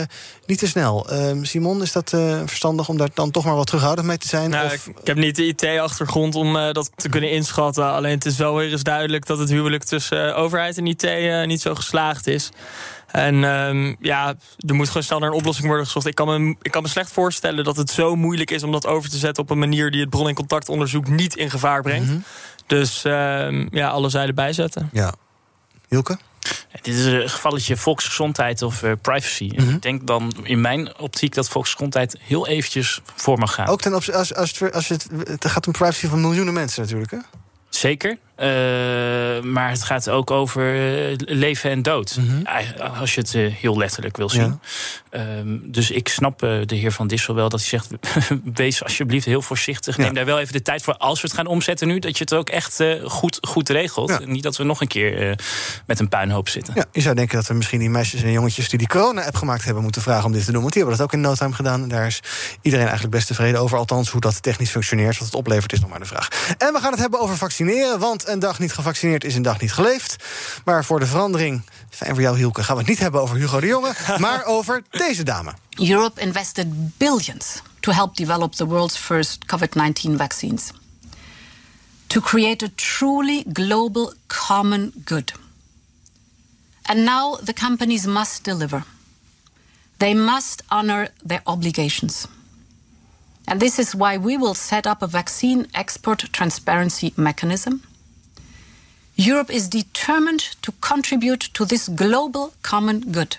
niet te snel. Uh, Simon, is dat uh, verstandig om daar dan toch maar wat terughoudend mee te zijn? Nou, of... Ik heb niet de IT-achtergrond om dat te kunnen inschatten. Alleen het is wel weer eens duidelijk dat het huwelijk tussen overheid en IT niet zo geslaagd is. En um, ja, er moet gewoon snel naar een oplossing worden gezocht. Ik kan, me, ik kan me slecht voorstellen dat het zo moeilijk is om dat over te zetten op een manier die het bron- en contactonderzoek niet in gevaar brengt. Mm -hmm. Dus um, ja, alle zijden bijzetten. Ja. Hilke? Dit is een gevalletje volksgezondheid of uh, privacy. Mm -hmm. Ik denk dan in mijn optiek dat volksgezondheid heel eventjes voor mag gaan. Ook ten opzichte als, als, het, als het, het gaat om privacy van miljoenen mensen natuurlijk, hè? Zeker. Uh, maar het gaat ook over uh, leven en dood. Mm -hmm. Als je het uh, heel letterlijk wil zien. Ehm, dus ik snap uh, de heer Van Dissel wel dat hij zegt... wees alsjeblieft heel voorzichtig. Neem daar wel even de tijd voor als we het gaan omzetten nu... dat je het ook echt goed, goed regelt. Ja. Niet dat we nog een keer met een puinhoop zitten. Ja, je zou denken dat we misschien die meisjes en jongetjes... die die corona-app gemaakt hebben moeten vragen om dit te doen. Want die hebben dat ook in no time gedaan. En daar is iedereen eigenlijk best tevreden over. Althans, hoe dat technisch functioneert. Wat het oplevert is nog maar de vraag. En we gaan het hebben over vaccineren. Want een dag niet gevaccineerd is een dag niet geleefd. Maar voor de verandering, fijn voor jou Hielke... gaan we het niet hebben over Hugo de Jonge... maar over deze dame. Europe invested billions to help develop the world's first COVID 19 vaccines. To create a truly global common good. And now the companies must deliver. They must honor their obligations. And this is why we will set up a vaccine export transparency mechanism. Europe is determined to contribute to this global common good.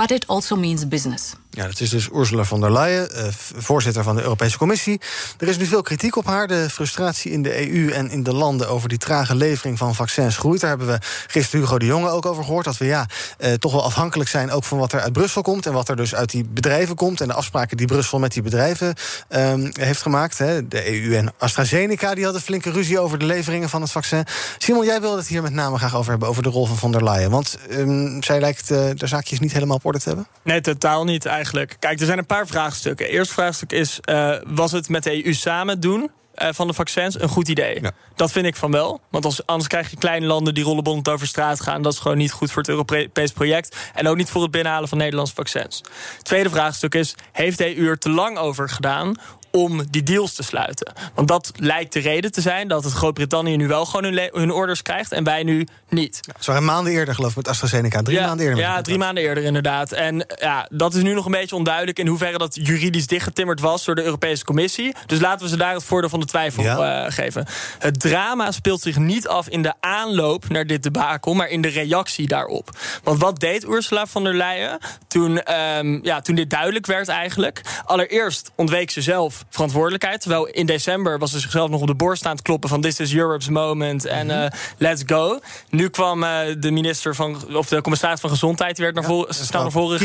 But it also means business. Ja, dat is dus Ursula von der Leyen, uh, voorzitter van de Europese Commissie. Er is nu veel kritiek op haar. De frustratie in de EU en in de landen over die trage levering van vaccins groeit. Daar hebben we gisteren Hugo de Jonge ook over gehoord. Dat we ja, uh, toch wel afhankelijk zijn ook van wat er uit Brussel komt. En wat er dus uit die bedrijven komt. En de afspraken die Brussel met die bedrijven um, heeft gemaakt. Hè. De EU en AstraZeneca die hadden flinke ruzie over de leveringen van het vaccin. Simon, jij wilde het hier met name graag over hebben. Over de rol van von der Leyen. Want um, zij lijkt uh, de zaakjes niet helemaal op hebben. Nee, totaal niet eigenlijk. Kijk, er zijn een paar vraagstukken. Eerste vraagstuk is: uh, was het met de EU samen doen? Uh, van de vaccins een goed idee. Ja. Dat vind ik van wel. Want als, anders krijg je kleine landen die rollenbond over straat gaan. Dat is gewoon niet goed voor het Europees project. En ook niet voor het binnenhalen van Nederlandse vaccins. Tweede vraagstuk is: heeft de EU er te lang over gedaan om die deals te sluiten. Want dat lijkt de reden te zijn dat het Groot-Brittannië nu wel gewoon hun, hun, orders krijgt en wij nu niet. Ja, waren maanden eerder, geloof ik, met AstraZeneca. Drie ja, maanden eerder. Ja, drie maanden eerder inderdaad. En ja, dat is nu nog een beetje onduidelijk in hoeverre dat juridisch dichtgetimmerd was door de Europese Commissie. Dus laten we ze daar het voordeel van de twijfel ja. uh, geven. Het drama speelt zich niet af in de aanloop naar dit debakel, maar in de reactie daarop. Want wat deed Ursula von der Leyen toen, um, ja, toen dit duidelijk werd eigenlijk? Allereerst ontweek ze zelf verantwoordelijkheid. Terwijl in december was ze zichzelf nog op de borst aan het kloppen van this is Europe's moment en uh, let's go. Nu kwam uh, de minister van, of de commissaris van Gezondheid, die werd naar, ja, vo snel naar voren.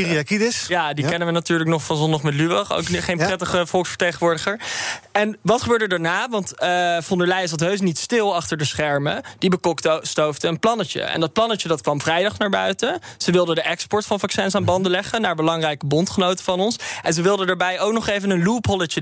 Ja, die ja. kennen we natuurlijk nog van zondag met Lubach. Ook geen prettige ja. volksvertegenwoordiger. En wat gebeurde daarna? Want uh, von der Leyen zat heus niet stil achter de schermen. Die bekokstoofde een plannetje. En dat plannetje dat kwam vrijdag naar buiten. Ze wilden de export van vaccins aan banden leggen naar belangrijke bondgenoten van ons. En ze wilden daarbij ook nog even een loopholletje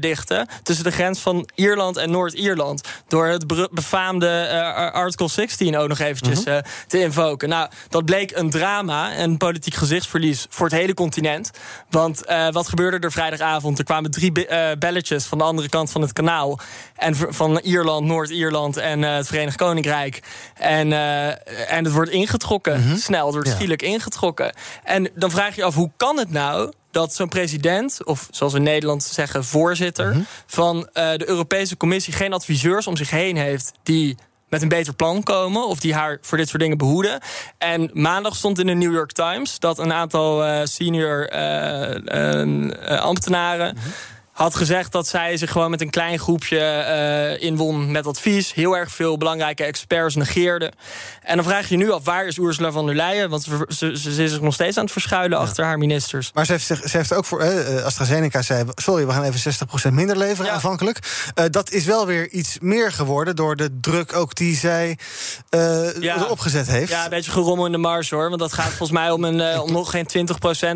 tussen de grens van Ierland en Noord-Ierland. Door het befaamde uh, Article 16 ook nog eventjes uh, mm -hmm. te invoken. Nou, dat bleek een drama en politiek gezichtsverlies voor het hele continent. Want uh, wat gebeurde er vrijdagavond? Er kwamen drie belletjes van de andere kant van het kanaal. En van Ierland, Noord-Ierland en het Verenigd Koninkrijk. En, en het wordt ingetrokken. -hmm. Snel, het wordt ja. schielijk ingetrokken. En dan vraag je je af, hoe kan het nou dat zo'n president, of zoals we in Nederland zeggen, voorzitter -hmm. van uh, de Europese Commissie geen adviseurs om zich heen heeft die met een beter plan komen of die haar voor dit soort dingen behoeden. En maandag stond in de New York Times dat een aantal uh, senior uh, ambtenaren. -hmm had gezegd dat zij zich gewoon met een klein groepje uh, inwon met advies. Heel erg veel belangrijke experts negeerde. En dan vraag je je nu af, waar is Ursula von der Leyen? Want ze, ze, ze is zich nog steeds aan het verschuilen ja. achter haar ministers. Maar ze heeft, zich, ze heeft ook voor uh, AstraZeneca zei... sorry, we gaan even 60% minder leveren ja. aanvankelijk. Uh, dat is wel weer iets meer geworden door de druk ook die zij ja. erop gezet heeft. Ja, een beetje gerommel in de marge hoor. Want dat gaat volgens mij om, een, om nog geen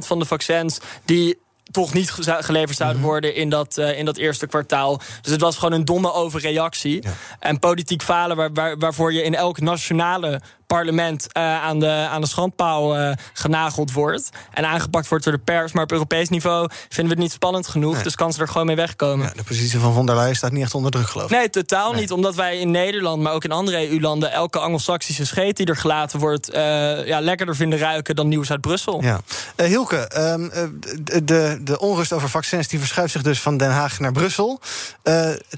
20% van de vaccins... die toch niet geleverd zouden worden in dat, uh, in dat eerste kwartaal. Dus het was gewoon een domme overreactie. Ja. En politiek falen waar, waar, waarvoor je in elk nationale parlement uh, aan, de, aan de schandpaal uh, genageld wordt. En aangepakt wordt door de pers. Maar op Europees niveau vinden we het niet spannend genoeg. Nee. Dus kan ze er gewoon mee wegkomen. Ja, de positie van von der Leyen staat niet echt onder druk, geloof ik. Nee, totaal nee. niet. Omdat wij in Nederland, maar ook in andere EU-landen... elke anglo-saxische scheet die er gelaten wordt... Uh, ja, lekkerder vinden ruiken dan nieuws uit Brussel. Ja. Hielke, um, de, de onrust over vaccins die verschuift zich dus van Den Haag naar Brussel.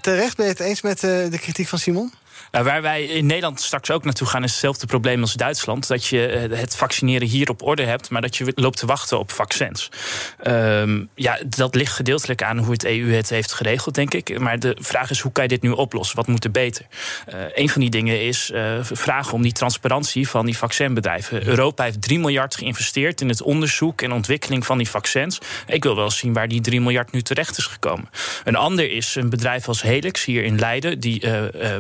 terecht, ben je het eens met de kritiek van Simon? Nou, waar wij in Nederland straks ook naartoe gaan, is hetzelfde probleem als Duitsland. Dat je eh, het vaccineren hier op orde hebt, maar dat je loopt te wachten op vaccins. Ehm, ja, dat ligt gedeeltelijk aan hoe het EU het heeft geregeld, denk ik. Maar de vraag is, hoe kan je dit nu oplossen? Wat moet er beter? Uh, een van die dingen is uh, vragen om die transparantie van die vaccinbedrijven. Europa heeft 3 miljard geïnvesteerd in het onderzoek en ontwikkeling van die vaccins. Ik wil wel zien waar die 3 miljard nu terecht is gekomen. Een ander is een bedrijf als Helix hier in Leiden, die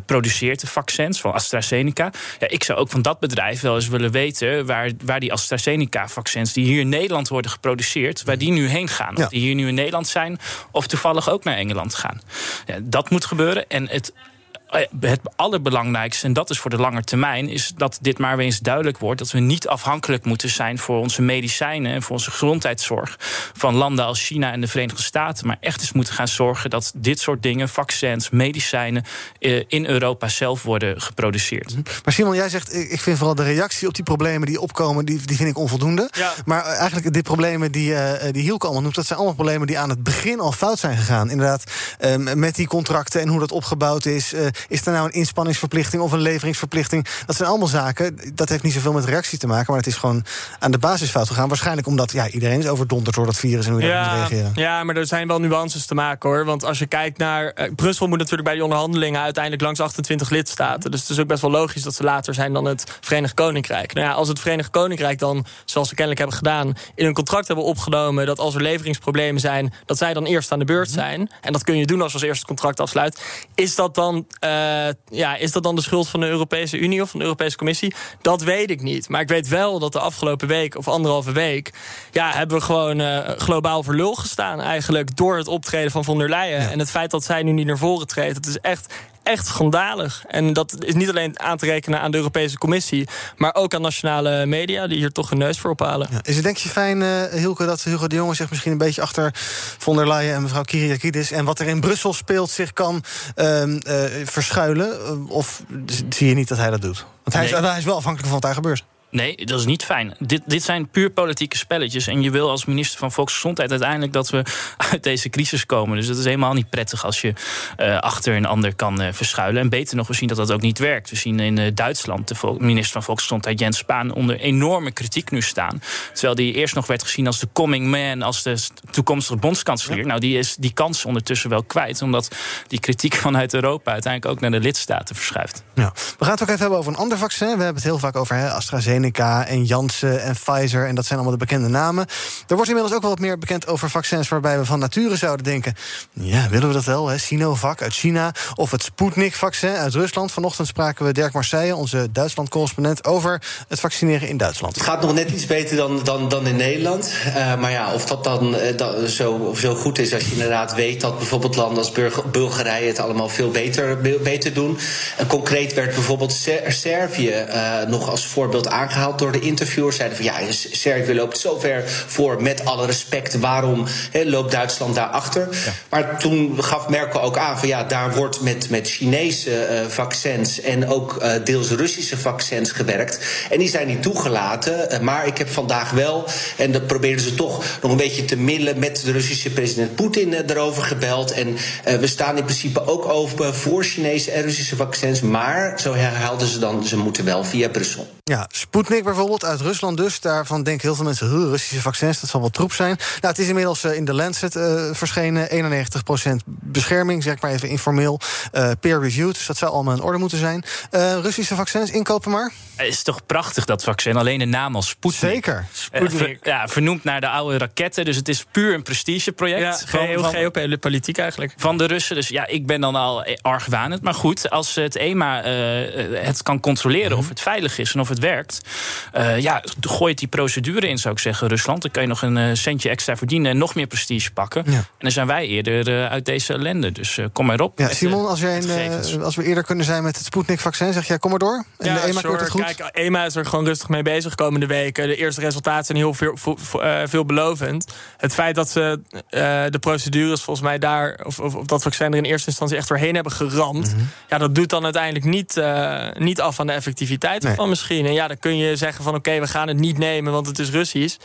produceert de vaccins van AstraZeneca. Ja, ik zou ook van dat bedrijf wel eens willen weten waar, waar die AstraZeneca-vaccins die hier in Nederland worden geproduceerd, waar die nu heen gaan. Of die hier nu in Nederland zijn, of toevallig ook naar Engeland gaan. Ja, dat moet gebeuren. En het het allerbelangrijkste, en dat is voor de lange termijn, is dat dit maar weer eens duidelijk wordt: dat we niet afhankelijk moeten zijn voor onze medicijnen en voor onze gezondheidszorg van landen als China en de Verenigde Staten. Maar echt eens moeten gaan zorgen dat dit soort dingen, vaccins, medicijnen, eh, in Europa zelf worden geproduceerd. Mhm. Maar Simon, jij zegt: ik vind vooral de reactie op die problemen die opkomen, die, die vind ik onvoldoende. Ja. Maar eh, eigenlijk die problemen die, die Hielke allemaal noemt, dat zijn allemaal problemen die aan het begin al fout zijn gegaan. Inderdaad, met die contracten en hoe dat opgebouwd is. Is er nou een inspanningsverplichting of een leveringsverplichting? Dat zijn allemaal zaken. Dat heeft niet zoveel met reactie te maken, maar het is gewoon aan de basis fout gegaan. Waarschijnlijk omdat ja, iedereen is overdonderd door dat virus en hoe je ja, moet reageren. Ja, maar er zijn wel nuances te maken hoor. Want als je kijkt naar. Uh, Brussel moet natuurlijk bij die onderhandelingen uiteindelijk langs 28 lidstaten. Dus het is ook best wel logisch dat ze later zijn dan het Verenigd Koninkrijk. Nou ja, als het Verenigd Koninkrijk dan, zoals we kennelijk hebben gedaan, in een contract hebben opgenomen dat als er leveringsproblemen zijn, dat zij dan eerst aan de beurt mhm. zijn. En dat kun je doen als als eerste het contract afsluit. Is dat dan. Uh, ja, is dat dan de schuld van de Europese Unie of van de Europese Commissie? Dat weet ik niet. Maar ik weet wel dat de afgelopen week of anderhalve week... ja, hebben we gewoon uh, globaal voor lul gestaan eigenlijk... door het optreden van von der Leyen. En het feit dat zij nu niet naar voren treedt... het is echt echt schandalig. En dat is niet alleen aan te rekenen aan de Europese Commissie... maar ook aan nationale media die hier toch een neus voor ophalen. Ja. Is het denk je fijn, uh, Hilke, dat Hugo de Jonge zich misschien een beetje achter von der Leyen en mevrouw Kyriakidis... en wat er in Brussel speelt zich kan uh, uh, verschuilen? Of zie je niet dat hij dat doet? Want hij, nee. is, hij is wel afhankelijk van wat daar gebeurt. Nee, dat is niet fijn. Dit, dit zijn puur politieke spelletjes. En je wil als minister van Volksgezondheid uiteindelijk dat we uit deze crisis komen. Dus dat is helemaal niet prettig als je uh, achter een ander kan uh, verschuilen. En beter nog, we zien dat dat ook niet werkt. We zien in uh, Duitsland de minister van Volksgezondheid Jens Spaan onder enorme kritiek nu staan. Terwijl die eerst nog werd gezien als de coming man, als de toekomstige bondskanselier. Ja. Nou, die is die kans ondertussen wel kwijt. Omdat die kritiek vanuit Europa uiteindelijk ook naar de lidstaten verschuift. Ja. We gaan het ook even hebben over een ander vaccin. We hebben het heel vaak over hè, AstraZeneca en Janssen en Pfizer. En dat zijn allemaal de bekende namen. Er wordt inmiddels ook wel wat meer bekend over vaccins waarbij we van nature zouden denken: ja, willen we dat wel? Hè? Sinovac uit China of het Sputnik-vaccin uit Rusland. Vanochtend spraken we Dirk Marseille, onze Duitsland-correspondent, over het vaccineren in Duitsland. Het gaat nog net iets beter dan, dan, dan in Nederland. Uh, maar ja, of dat dan uh, dat zo, zo goed is als je inderdaad weet dat bijvoorbeeld landen als Bulgarije het allemaal veel beter, beter doen. En concreet werd bijvoorbeeld Servië uh, nog als voorbeeld aangegeven aangehaald door de interviewers. Zeiden van ja, Servië loopt zo ver voor, met alle respect. Waarom he, loopt Duitsland daarachter? Ja. Maar toen gaf Merkel ook aan van ja, daar wordt met, met Chinese uh, vaccins en ook uh, deels Russische vaccins gewerkt. En die zijn niet toegelaten. Uh, maar ik heb vandaag wel, en dat probeerden ze toch nog een beetje te middelen met de Russische president Poetin erover gebeld. En we staan in principe ook open voor Chinese en Russische vaccins. Maar, zo herhaalden ze dan, ze moeten wel via Brussel. Ja, Sputnik bijvoorbeeld, uit Rusland dus. Daarvan denken heel veel mensen, Russische vaccins, dat zal wel troep zijn. Nou, het is inmiddels uh, in de Lancet uh, verschenen. 91% bescherming, zeg maar even informeel. Uh, peer-reviewed, dus dat zou allemaal in orde moeten zijn. Russische vaccins, inkopen maar? Het is toch prachtig, dat vaccin. Alleen de naam als Sputnik. Zeker. Sputnik. Ver, ja, vernoemd naar de oude raketten. Dus het is puur een prestigeproject. Ja, van, heel van, geopolitiek eigenlijk. Van de Russen. Dus ja, ik ben dan al argwanend. Maar goed, als het EMA het kan controleren mm -hmm. of het veilig is en of het werkt... Uh, ja, gooi die procedure in, zou ik zeggen, Rusland. Dan kan je nog een uh, centje extra verdienen en nog meer prestige pakken. Ja. En dan zijn wij eerder uh, uit deze ellende. Dus kom maar op. Ja, Simon, als, jij een, als we eerder kunnen zijn met het Sputnik-vaccin, zeg jij kom maar door. En ja, de EMA sure. het goed? Kijk, EMA is er gewoon rustig mee bezig komende weken. De eerste resultaten zijn heel veel, veelbelovend. Het feit dat ze de procedures volgens mij daar, of, of, of, dat vaccin er in eerste instantie echt doorheen hebben geramd. Mm -hmm. Ja, dat doet dan uiteindelijk niet, niet af van de effectiviteit nee. van misschien. En ja, dan kun je je zeggen van oké, we gaan het niet nemen, want het is Russisch.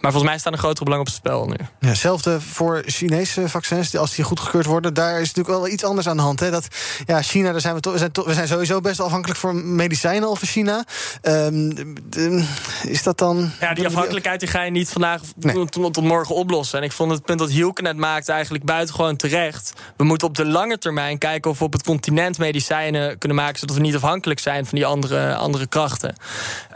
Maar volgens mij staan er grotere belangen op het spel nu. Ja, hetzelfde voor Chinese vaccins, als die goedgekeurd worden. Daar is natuurlijk wel iets anders aan de hand. Hè? Dat, ja, China, daar zijn we, to, we, zijn we zijn sowieso best afhankelijk voor medicijnen over China. Um, de, is dat dan... Ja, die afhankelijkheid die ga je niet vandaag nee. tot, tot, morgen oplossen. En ik vond het punt dat Hielke net maakte eigenlijk buitengewoon terecht. We moeten op de lange termijn kijken of we op het continent medicijnen kunnen maken... zodat we niet afhankelijk zijn van die andere, andere krachten.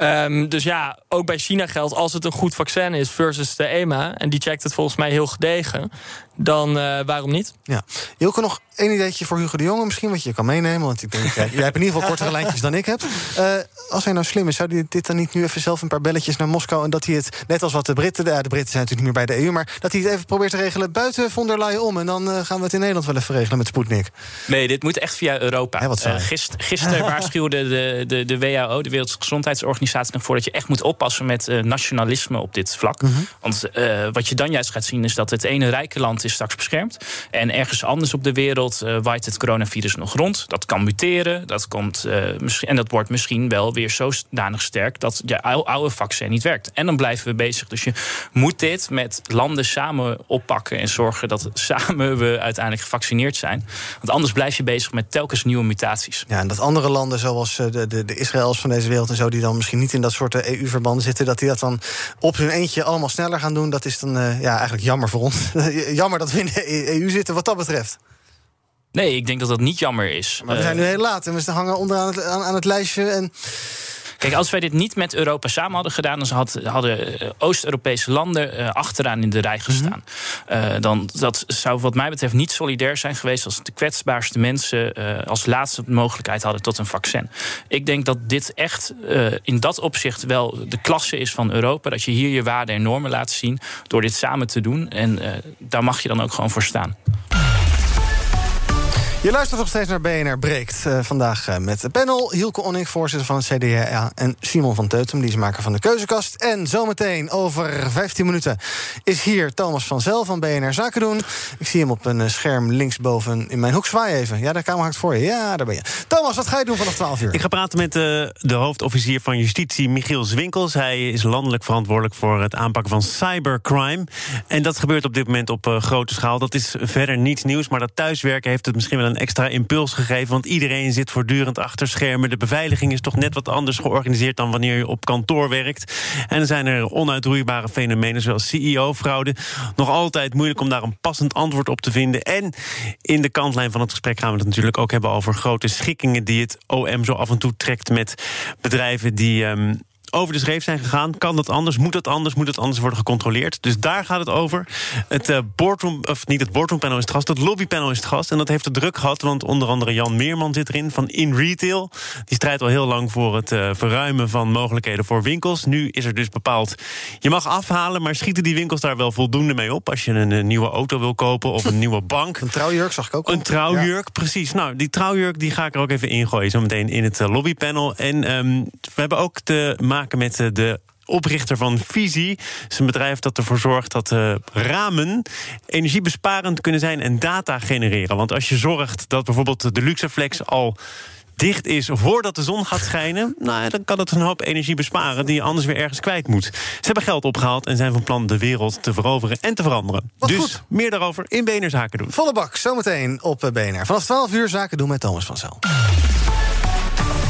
Um, dus ja, ook bij China geldt, als het een goed vaccin is versus de EMA... en die checkt het volgens mij heel gedegen dan uh, waarom niet? Ja. Hilke, nog één ideetje voor Hugo de Jonge misschien... wat je kan meenemen, want ik denk, jij, jij hebt in ieder geval kortere lijntjes dan ik heb. Uh, als hij nou slim is, zou hij dit dan niet nu even zelf een paar belletjes naar Moskou... en dat hij het, net als wat de Britten... Ja, de Britten zijn natuurlijk niet meer bij de EU... maar dat hij het even probeert te regelen buiten von der Leyen om... en dan uh, gaan we het in Nederland wel even regelen met Sputnik. Nee, dit moet echt via Europa. Ja, wat Gist, gisteren waarschuwde de, de, de WHO, de Wereldgezondheidsorganisatie... ervoor dat je echt moet oppassen met nationalisme op dit vlak. Mm -hmm. Want wat je dan juist gaat zien is dat het ene rijke land is straks beschermd... En ergens anders op de wereld uh, waait het coronavirus nog rond. Dat kan muteren. Dat komt, uh, misschien, en dat wordt misschien wel weer zodanig sterk dat je oude vaccin niet werkt. En dan blijven we bezig. Dus je moet dit met landen samen oppakken en zorgen dat samen we uiteindelijk gevaccineerd zijn. Want anders blijf je bezig met telkens nieuwe mutaties. Ja, en dat andere landen zoals eh, de, de, de Israëls van deze wereld en zo, die dan misschien niet in dat soort EU-verbanden zitten, dat die dat dan op hun eentje allemaal sneller gaan doen, dat is dan ja, eigenlijk jammer voor ons. jammer dat we in de EU zitten wat dat betreft. Nee, ik denk dat dat niet jammer is. Maar we zijn nu heel laat en we hangen onderaan het, aan, aan het lijstje. En... Kijk, als wij dit niet met Europa samen hadden gedaan... dan had, hadden Oost-Europese landen uh, achteraan in de rij gestaan. Mm -hmm. uh, dan, dat zou wat mij betreft niet solidair zijn geweest... als de kwetsbaarste mensen uh, als laatste mogelijkheid hadden tot een vaccin. Ik denk dat dit echt in dat opzicht wel de klasse is van Europa. Dat je hier je waarden en normen laat zien door dit samen te doen. En daar mag je dan ook gewoon voor staan. Je luistert nog steeds naar BNR Breekt. Uh, vandaag uh, met de panel Hielke Onning, voorzitter van het CDA... en Simon van Teutem, die is maker van de Keuzekast. En zometeen, over 15 minuten, is hier Thomas van Zel van BNR Zaken doen. Ik zie hem op een scherm linksboven in mijn hoek. Zwaai even. Ja, de camera hangt voor je. Ja, daar ben je. Thomas, wat ga je doen vanaf 12 uur? Ik ga praten met de hoofdofficier van Justitie, Michiel Zwinkels. Hij is landelijk verantwoordelijk voor het aanpakken van cybercrime. En dat gebeurt op dit moment op grote schaal. Dat is verder niets nieuws, maar dat thuiswerken heeft het misschien wel een extra impuls gegeven. Want iedereen zit voortdurend achter schermen. De beveiliging is toch net wat anders georganiseerd dan wanneer je op kantoor werkt. En er zijn er onuitroeibare fenomenen zoals CEO-fraude. Nog altijd moeilijk om daar een passend antwoord op te vinden. En in de kantlijn van het gesprek gaan we het natuurlijk ook hebben over grote schikkingen die het OM zo af en toe trekt met bedrijven die. Um, over de schreef zijn gegaan. Kan dat anders? Moet dat anders? Moet het anders worden gecontroleerd? Dus daar gaat het over. Het uh, boardroom, of niet het boardroompanel is het gast, het lobbypanel is het gast. En dat heeft het druk gehad, want onder andere Jan Meerman zit erin van In Retail. Die strijdt al heel lang voor het uh, verruimen van mogelijkheden voor winkels. Nu is er dus bepaald, je mag afhalen, maar schieten die winkels daar wel voldoende mee op? Als je een, een nieuwe auto wil kopen of een nieuwe bank. Een trouwjurk zag ik ook al. Een trouwjurk, ja. precies. Nou, die trouwjurk die ga ik er ook even ingooien, zo meteen in het uh, lobbypanel. En um, we hebben ook te maken met de oprichter van Visie. Het is een bedrijf dat ervoor zorgt dat uh, ramen energiebesparend kunnen zijn en data genereren. Want als je zorgt dat bijvoorbeeld de Luxeflex al dicht is voordat de zon gaat schijnen... Nou, dan kan het een hoop energie besparen die je anders weer ergens kwijt moet. Ze hebben geld opgehaald en zijn van plan de wereld te veroveren en te veranderen. Wat dus goed. meer daarover in BNR Zaken doen. Volle bak, zometeen op BNR. Vanaf 12 uur Zaken doen met Thomas van Zel.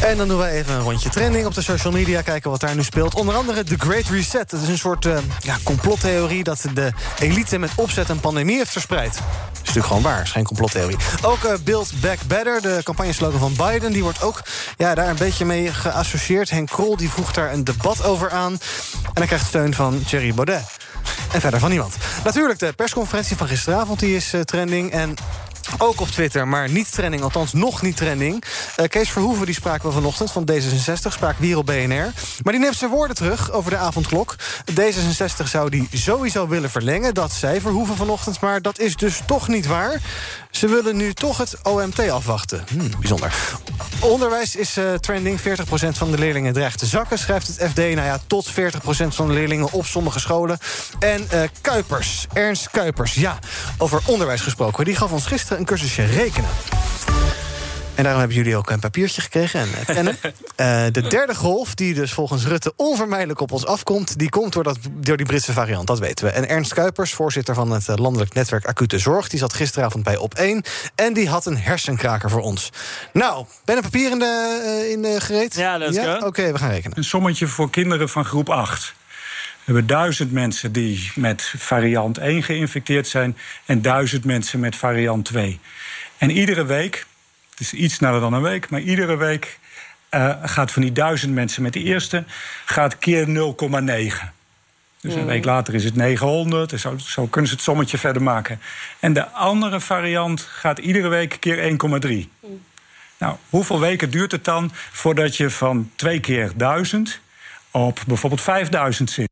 En dan doen wij even een rondje trending op de social media. Kijken wat daar nu speelt. Onder andere The Great Reset. Dat is een soort uh, ja, complottheorie... dat de elite met opzet een pandemie heeft verspreid. Dat is natuurlijk gewoon waar, is geen complottheorie. Ook uh, Build Back Better, de campagneslogan van Biden... die wordt ook ja, daar een beetje mee geassocieerd. Henk Krol die voegt daar een debat over aan. En hij krijgt steun van Thierry Baudet. En verder van niemand. Natuurlijk, de persconferentie van gisteravond die is uh, trending. En ook op Twitter, maar niet trending, althans nog niet trending. Uh, Kees Verhoeven die spraken we vanochtend van D66, sprak weer op BNR. Maar die neemt zijn woorden terug over de avondklok. D66 zou die sowieso willen verlengen, dat zei Verhoeven vanochtend... maar dat is dus toch niet waar. Ze willen nu toch het OMT afwachten. Hmm, bijzonder. Onderwijs is uh, trending. 40% van de leerlingen dreigt te zakken, schrijft het FD. Nou ja, tot 40% van de leerlingen op sommige scholen. En uh, Kuipers, Ernst Kuipers, ja, over onderwijs gesproken. Die gaf ons gisteren een cursusje rekenen. En daarom hebben jullie ook een papiertje gekregen en eh, pennen. Eh, de derde golf, die dus volgens Rutte onvermijdelijk op ons afkomt... die komt door, dat, door die Britse variant, dat weten we. En Ernst Kuipers, voorzitter van het eh, landelijk netwerk Acute Zorg... die zat gisteravond bij Op1 en die had een hersenkraker voor ons. Nou, ben een papier in, de, in de gereed? Ja, let's go. Oké, we gaan rekenen. Een sommetje voor kinderen van groep 8. We hebben duizend mensen die met variant 1 geïnfecteerd zijn... en duizend mensen met variant 2. En iedere week, is iets sneller dan een week... maar iedere week eh, gaat van die duizend mensen met de eerste... gaat keer 0,9. Dus een Mm. week later is het 900. Dus zo, zo kunnen ze het sommetje verder maken. En de andere variant gaat iedere week keer 1,3. Nou, hoeveel weken duurt het dan voordat je van twee keer 1000 op bijvoorbeeld 5000 zit?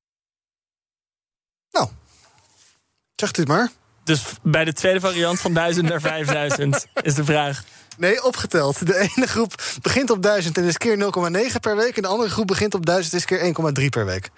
Zegt u het maar. Dus bij de tweede variant van 1000 naar 5000 is de vraag. Nee, opgeteld. De ene groep begint op 1000 en is keer 0,9 per week... en de andere groep begint op 1000 en is keer 1,3 per week.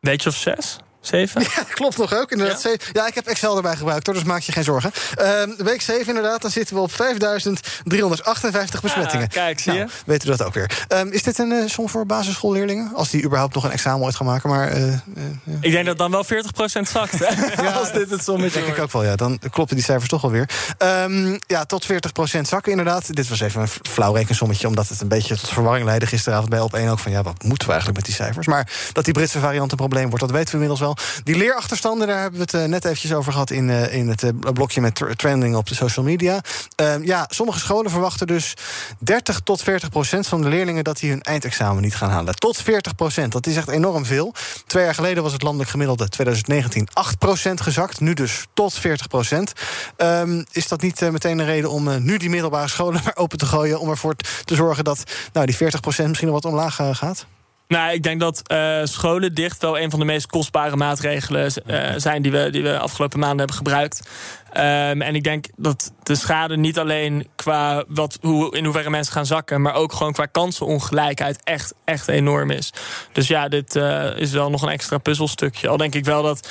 Weet je of zes? Zeven? Ja, klopt nog ook. Inderdaad. Ja? ja, ik heb Excel erbij gebruikt, hoor, dus maak je geen zorgen. Ehm, week 7 inderdaad, dan zitten we op 5358 besmettingen. Ah, kijk, zie je? Nou, weten we dat ook weer. Ehm, is dit een eh, som voor basisschoolleerlingen? Als die überhaupt nog een examen ooit gaan maken, maar... eh, eh, ja. Ik denk dat dan wel 40% zakt. Hè? Als dit het sommetje denk ik ook wel, ja. Dan kloppen die cijfers toch wel weer. Ehm, ja, tot 40% zakken inderdaad. Dit was even een flauw rekensommetje... omdat het een beetje tot verwarring leidde gisteravond bij op één ook... van ja, wat moeten we eigenlijk met die cijfers? Maar dat die Britse variant een probleem wordt, dat weten we inmiddels wel. Die leerachterstanden, daar hebben we het eh, net eventjes over gehad... in, eh, in het eh, blokje met tr- trending op de social media. Ehm, ja, sommige scholen verwachten dus 30 tot 40 procent van de leerlingen... dat die hun eindexamen niet gaan halen. Tot 40 procent, dat is echt enorm veel. Twee jaar geleden was het landelijk gemiddelde 2019 8 procent gezakt. Nu dus tot 40 procent. Ehm, is dat niet meteen een reden om nu die middelbare scholen maar open te gooien... om ervoor te zorgen dat nou, die 40 procent misschien nog wat omlaag gaat? Nou, ik denk dat eh, scholen dicht wel een van de meest kostbare maatregelen eh, zijn die we, die we afgelopen maanden hebben gebruikt. Ehm, en ik denk dat de schade niet alleen qua wat, hoe, in hoeverre mensen gaan zakken, maar ook gewoon qua kansenongelijkheid echt, echt enorm is. Dus ja, dit eh, is wel nog een extra puzzelstukje. Al denk ik wel dat.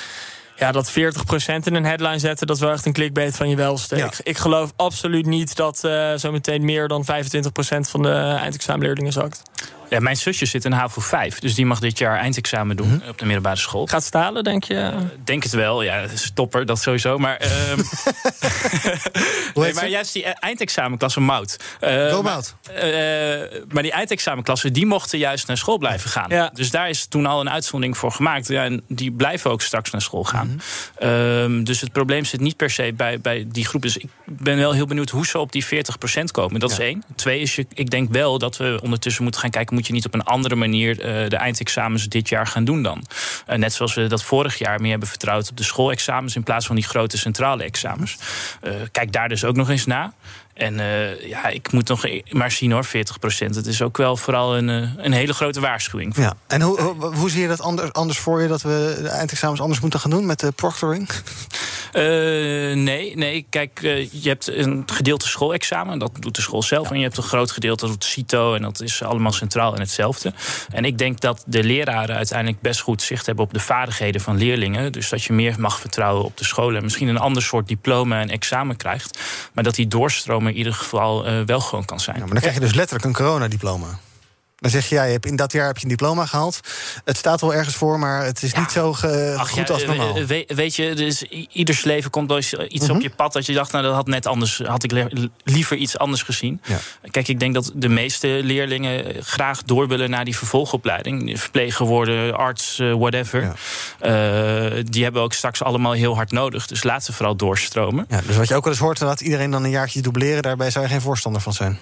Ja, dat 40% in een headline zetten, dat is wel echt een clickbait van je welste. Ik, ik geloof absoluut niet dat eh zometeen meer dan 25% van de eindexamenleerlingen zakt. Ja, mijn zusje zit in HAVO 5, dus die mag dit jaar eindexamen doen op de middelbare school. Gaat stalen, denk je? denk het wel, ja, stopper, dat sowieso. Maar, ehm nee, maar juist die eindexamenklasse Mout. Eh, Go maar- Mout. eh, maar die eindexamenklassen, die mochten juist naar school blijven gaan. Dus daar is toen al een uitzondering voor gemaakt. Ja, en die blijven ook straks naar school gaan. Ehm, dus het probleem zit niet per se bij, bij die groep. Dus ik ben wel heel benieuwd hoe ze op die 40% komen. Dat is één. Twee is, je, ik denk wel dat we ondertussen moeten gaan kijken... moet je niet op een andere manier eh, de eindexamens dit jaar gaan doen dan? Eh, net zoals we dat vorig jaar meer hebben vertrouwd op de schoolexamens... in plaats van die grote centrale examens. Eh, kijk daar dus ook nog eens na. En eh, ja, ik moet nog e- maar zien hoor, 40% Het is ook wel vooral een, eh, een hele grote waarschuwing. Ja. En hoe, hoe, hoe zie je dat anders, anders voor je... dat we de eindexamens anders moeten gaan doen met de proctoring? Eh, nee, nee, kijk, je hebt een gedeelte schoolexamen, dat doet de school zelf. En je hebt een groot gedeelte, dat doet CITO, en dat is allemaal centraal en hetzelfde. En ik denk dat de leraren uiteindelijk best goed zicht hebben op de vaardigheden van leerlingen. Dus dat je meer mag vertrouwen op de scholen. En misschien een ander soort diploma en examen krijgt. Maar dat die doorstromen in ieder geval eh, wel gewoon kan zijn. Maar dan krijg je dus letterlijk een coronadiploma. Dan zeg je, ja, je hebt in dat jaar heb je een diploma gehaald. Het staat wel ergens voor, maar het is niet zo ge- Ach, goed ja, als normaal. we- we- weet je, dus ieders leven komt wel eens iets Mhm. op je pad dat je dacht, nou dat had net anders, had ik liever iets anders gezien. Kijk, ik denk dat de meeste leerlingen graag door willen naar die vervolgopleiding. Verpleger worden, arts, eh, whatever. Eh, die hebben we ook straks allemaal heel hard nodig. Dus laat ze vooral doorstromen. Ja, dus wat je ook wel eens hoort, dat iedereen dan een jaartje dubleren... daarbij zou je geen voorstander van zijn.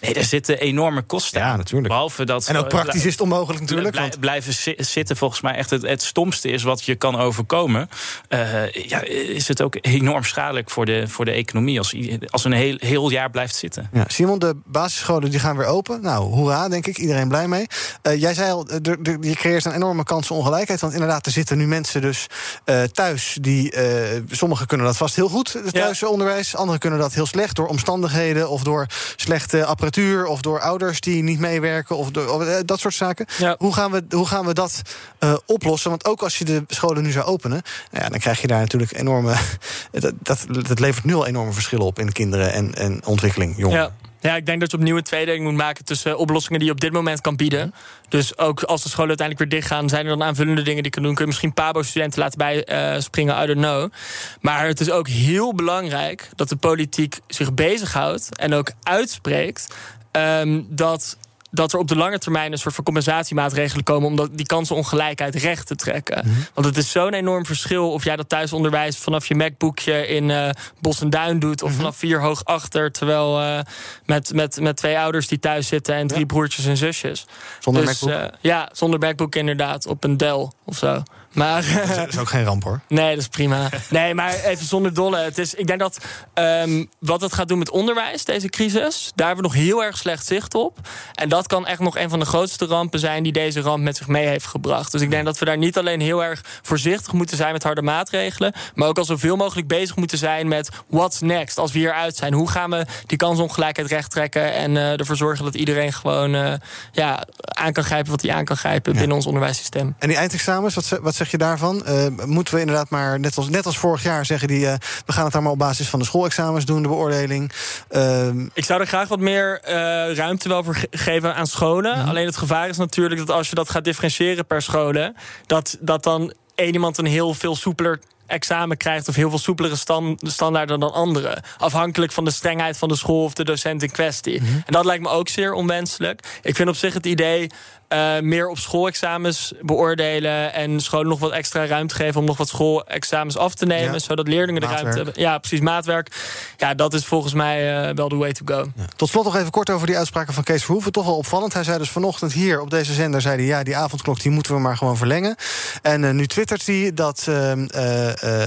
Nee, daar zitten enorme kosten. Ja, natuurlijk. Behalve dat, En ook praktisch is het onmogelijk natuurlijk, want- Blijven zi- zitten volgens mij echt het, het stomste is wat je kan overkomen. Eh, ja, is het ook enorm schadelijk voor de, voor de economie als, als een heel, heel jaar blijft zitten. Ja, Simon, de basisscholen die gaan weer open. Nou, hoera, denk ik. Iedereen blij mee. Eh, jij zei al, er- er- je creëert een enorme kansenongelijkheid. Want inderdaad, er zitten nu mensen dus eh, thuis... die, eh, sommigen kunnen dat vast heel goed, het thuisonderwijs. Anderen kunnen dat heel slecht door omstandigheden... of door slechte apparatuur, of door ouders die niet meewerken... of, door, eh, dat soort zaken. Hoe, gaan we, hoe gaan we dat eh, oplossen? Want ook als je de scholen nu zou openen... nou ja, dan krijg je daar natuurlijk enorme... dat, dat, dat levert nu al enorme verschillen op in kinderen en, en ontwikkeling, jongeren. Ja. Ja, ik denk dat je opnieuw een tweedeling moet maken tussen oplossingen die je op dit moment kan bieden. Dus ook als de scholen uiteindelijk weer dichtgaan, zijn er dan aanvullende dingen die je doen. Kun je misschien Pabo-studenten laten bijspringen, springen, I don't know. Maar het is ook heel belangrijk dat de politiek zich bezighoudt en ook uitspreekt ehm, dat dat er op de lange termijn een soort van compensatiemaatregelen komen om die kansenongelijkheid recht te trekken. Mhm. Want het is zo'n enorm verschil of jij dat thuisonderwijs vanaf je MacBookje in eh, Bos en Duin doet, of Mhm. vanaf vier hoog achter, terwijl eh, met, met, met twee ouders die thuis zitten en drie broertjes en zusjes. Zonder dus, MacBook? eh, ja, zonder MacBook inderdaad, op een Dell of zo. Maar, Dat is ook geen ramp hoor. Nee, dat is prima. Nee, maar even zonder dolle. Het is, ik denk dat ehm, wat het gaat doen met onderwijs, deze crisis, daar hebben we nog heel erg slecht zicht op. En dat kan echt nog een van de grootste rampen zijn die deze ramp met zich mee heeft gebracht. Dus ik denk dat we daar niet alleen heel erg voorzichtig moeten zijn met harde maatregelen, maar ook al zoveel mogelijk bezig moeten zijn met what's next als we hieruit zijn. Hoe gaan we die kansongelijkheid rechttrekken en eh, ervoor zorgen dat iedereen gewoon eh, ja, aan kan grijpen wat hij aan kan grijpen binnen ons onderwijssysteem. En die eindexamens, wat, ze- wat zeg je daarvan? Eh, moeten we inderdaad maar, net als, net als vorig jaar, zeggen die... eh, we gaan het maar op basis van de schoolexamens doen, de beoordeling. Ehm, Ik zou er graag wat meer eh, ruimte wel voor ge- geven aan scholen. Mhm. Alleen het gevaar is natuurlijk dat als je dat gaat differentiëren per scholen... dat, dat dan één iemand een heel veel soepeler examen krijgt... of heel veel soepelere stan- standaarden dan anderen. Afhankelijk van de strengheid van de school of de docent in kwestie. Mhm. En dat lijkt me ook zeer onwenselijk. Ik vind op zich het idee... eh, meer op schoolexamens beoordelen en scholen nog wat extra ruimte geven om nog wat schoolexamens af te nemen, Ja. zodat leerlingen de ruimte hebben. Ja, precies, maatwerk. Ja, dat is volgens mij eh, wel de way to go. Tot slot nog even kort over die uitspraken van Kees Verhoeven. Toch wel opvallend. Hij zei dus vanochtend hier op deze zender... zei hij, ja, die avondklok die moeten we maar gewoon verlengen. En eh, nu twittert hij dat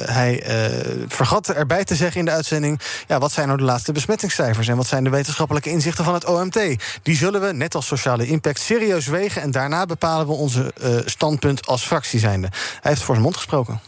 hij vergat erbij te zeggen in de uitzending... ja, wat zijn nou de laatste besmettingscijfers... en wat zijn de wetenschappelijke inzichten van het OMT? Die zullen we, net als sociale impact, serieus wegen... en daarna bepalen we onze eh, standpunt als fractie zijnde. Hij heeft voor zijn mond gesproken.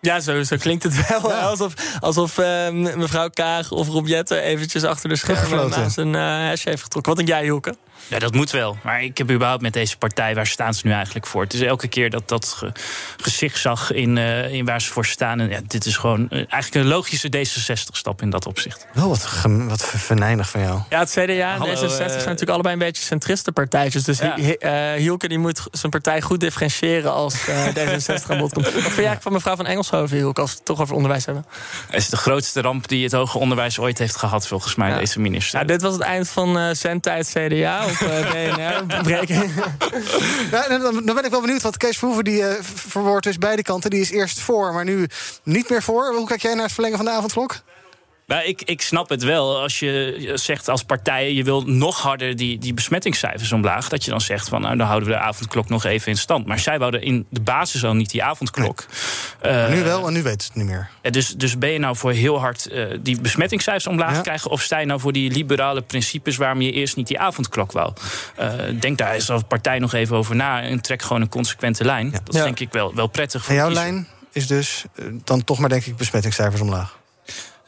Ja, zo, zo klinkt het wel. Alsof, alsof eh, mevrouw Kaag of Rob Jetten eventjes achter de schermen een eh hesje heeft getrokken. Wat denk jij, Hilke? Ja, dat moet wel. Maar ik heb überhaupt met deze partij, waar staan ze nu eigenlijk voor? Het is elke keer dat dat ge, gezicht zag in, eh, in waar ze voor staan. En ja, dit is gewoon eh, eigenlijk een logische D66-stap in dat opzicht. Wel wat, wat venijnig van jou. Ja, het CDA en Hallo, D66 eh, zijn natuurlijk allebei een beetje centristenpartijtjes. Dus Ja. Hi- eh, Hielke die moet zijn partij goed differentiëren als eh, D66 aan bod komt. Wat vind jij van mevrouw van Engelshoven, Hielke, als we het toch over onderwijs hebben? Het is de grootste ramp die het hoger onderwijs ooit heeft gehad, volgens mij, deze minister. Ja, dit was het eind van eh zendtijd CDA op eh, BNR. Breking. Ja, dan, dan ben ik wel benieuwd, want Kees Verhoeven die, eh, v- verwoordt dus beide kanten. Die is eerst voor, maar nu niet meer voor. Hoe kijk jij naar het verlengen van de avondklok? Maar ik, ik snap het wel. Als je zegt als partij, je wil nog harder die, die besmettingscijfers omlaag. Dat je dan zegt van nou, dan houden we de avondklok nog even in stand. Maar zij wouden in de basis al niet die avondklok. Maar nu Eh, wel en nu weet ze het niet meer. ja, dus, dus ben je nou voor heel hard eh, die besmettingscijfers omlaag Ja. krijgen? Of sta je nou voor die liberale principes waarom je eerst niet die avondklok wou? Eh, denk daar eens als partij nog even over na en trek gewoon een consequente lijn. Dat is Ja. denk ik wel, wel prettig voor En jouw lijn is dus eh, dan toch maar denk ik besmettingscijfers omlaag.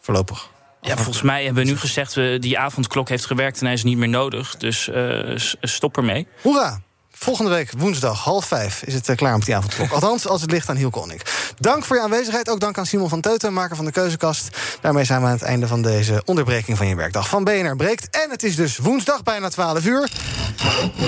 Voorlopig. Ja, volgens mij hebben we nu gezegd, we die avondklok heeft gewerkt en hij is niet meer nodig. Dus s- stop ermee. Hoera! Volgende week, woensdag, half vijf, is het eh, klaar met die avondklok. Althans, als het ligt aan Hielke Onnik. Dank voor je aanwezigheid. Ook dank aan Simon van Teuten, maker van de Keuzekast. Daarmee zijn we aan het einde van deze onderbreking van je werkdag. Van BNR breekt. En het is dus woensdag, bijna 12 uur.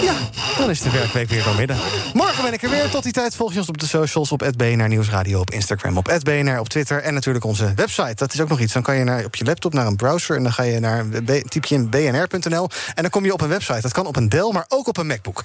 Ja, dan is de werkweek weer doormidden. Morgen ben ik er weer. Tot die tijd volg je ons op de socials op BNR Nieuwsradio op Instagram, op BNR op Twitter en natuurlijk onze website. Dat is ook nog iets. Dan kan je naar, op je laptop naar een browser en dan ga je naar B- typ je in bnr.nl en dan kom je op een website. Dat kan op een Dell, maar ook op een MacBook.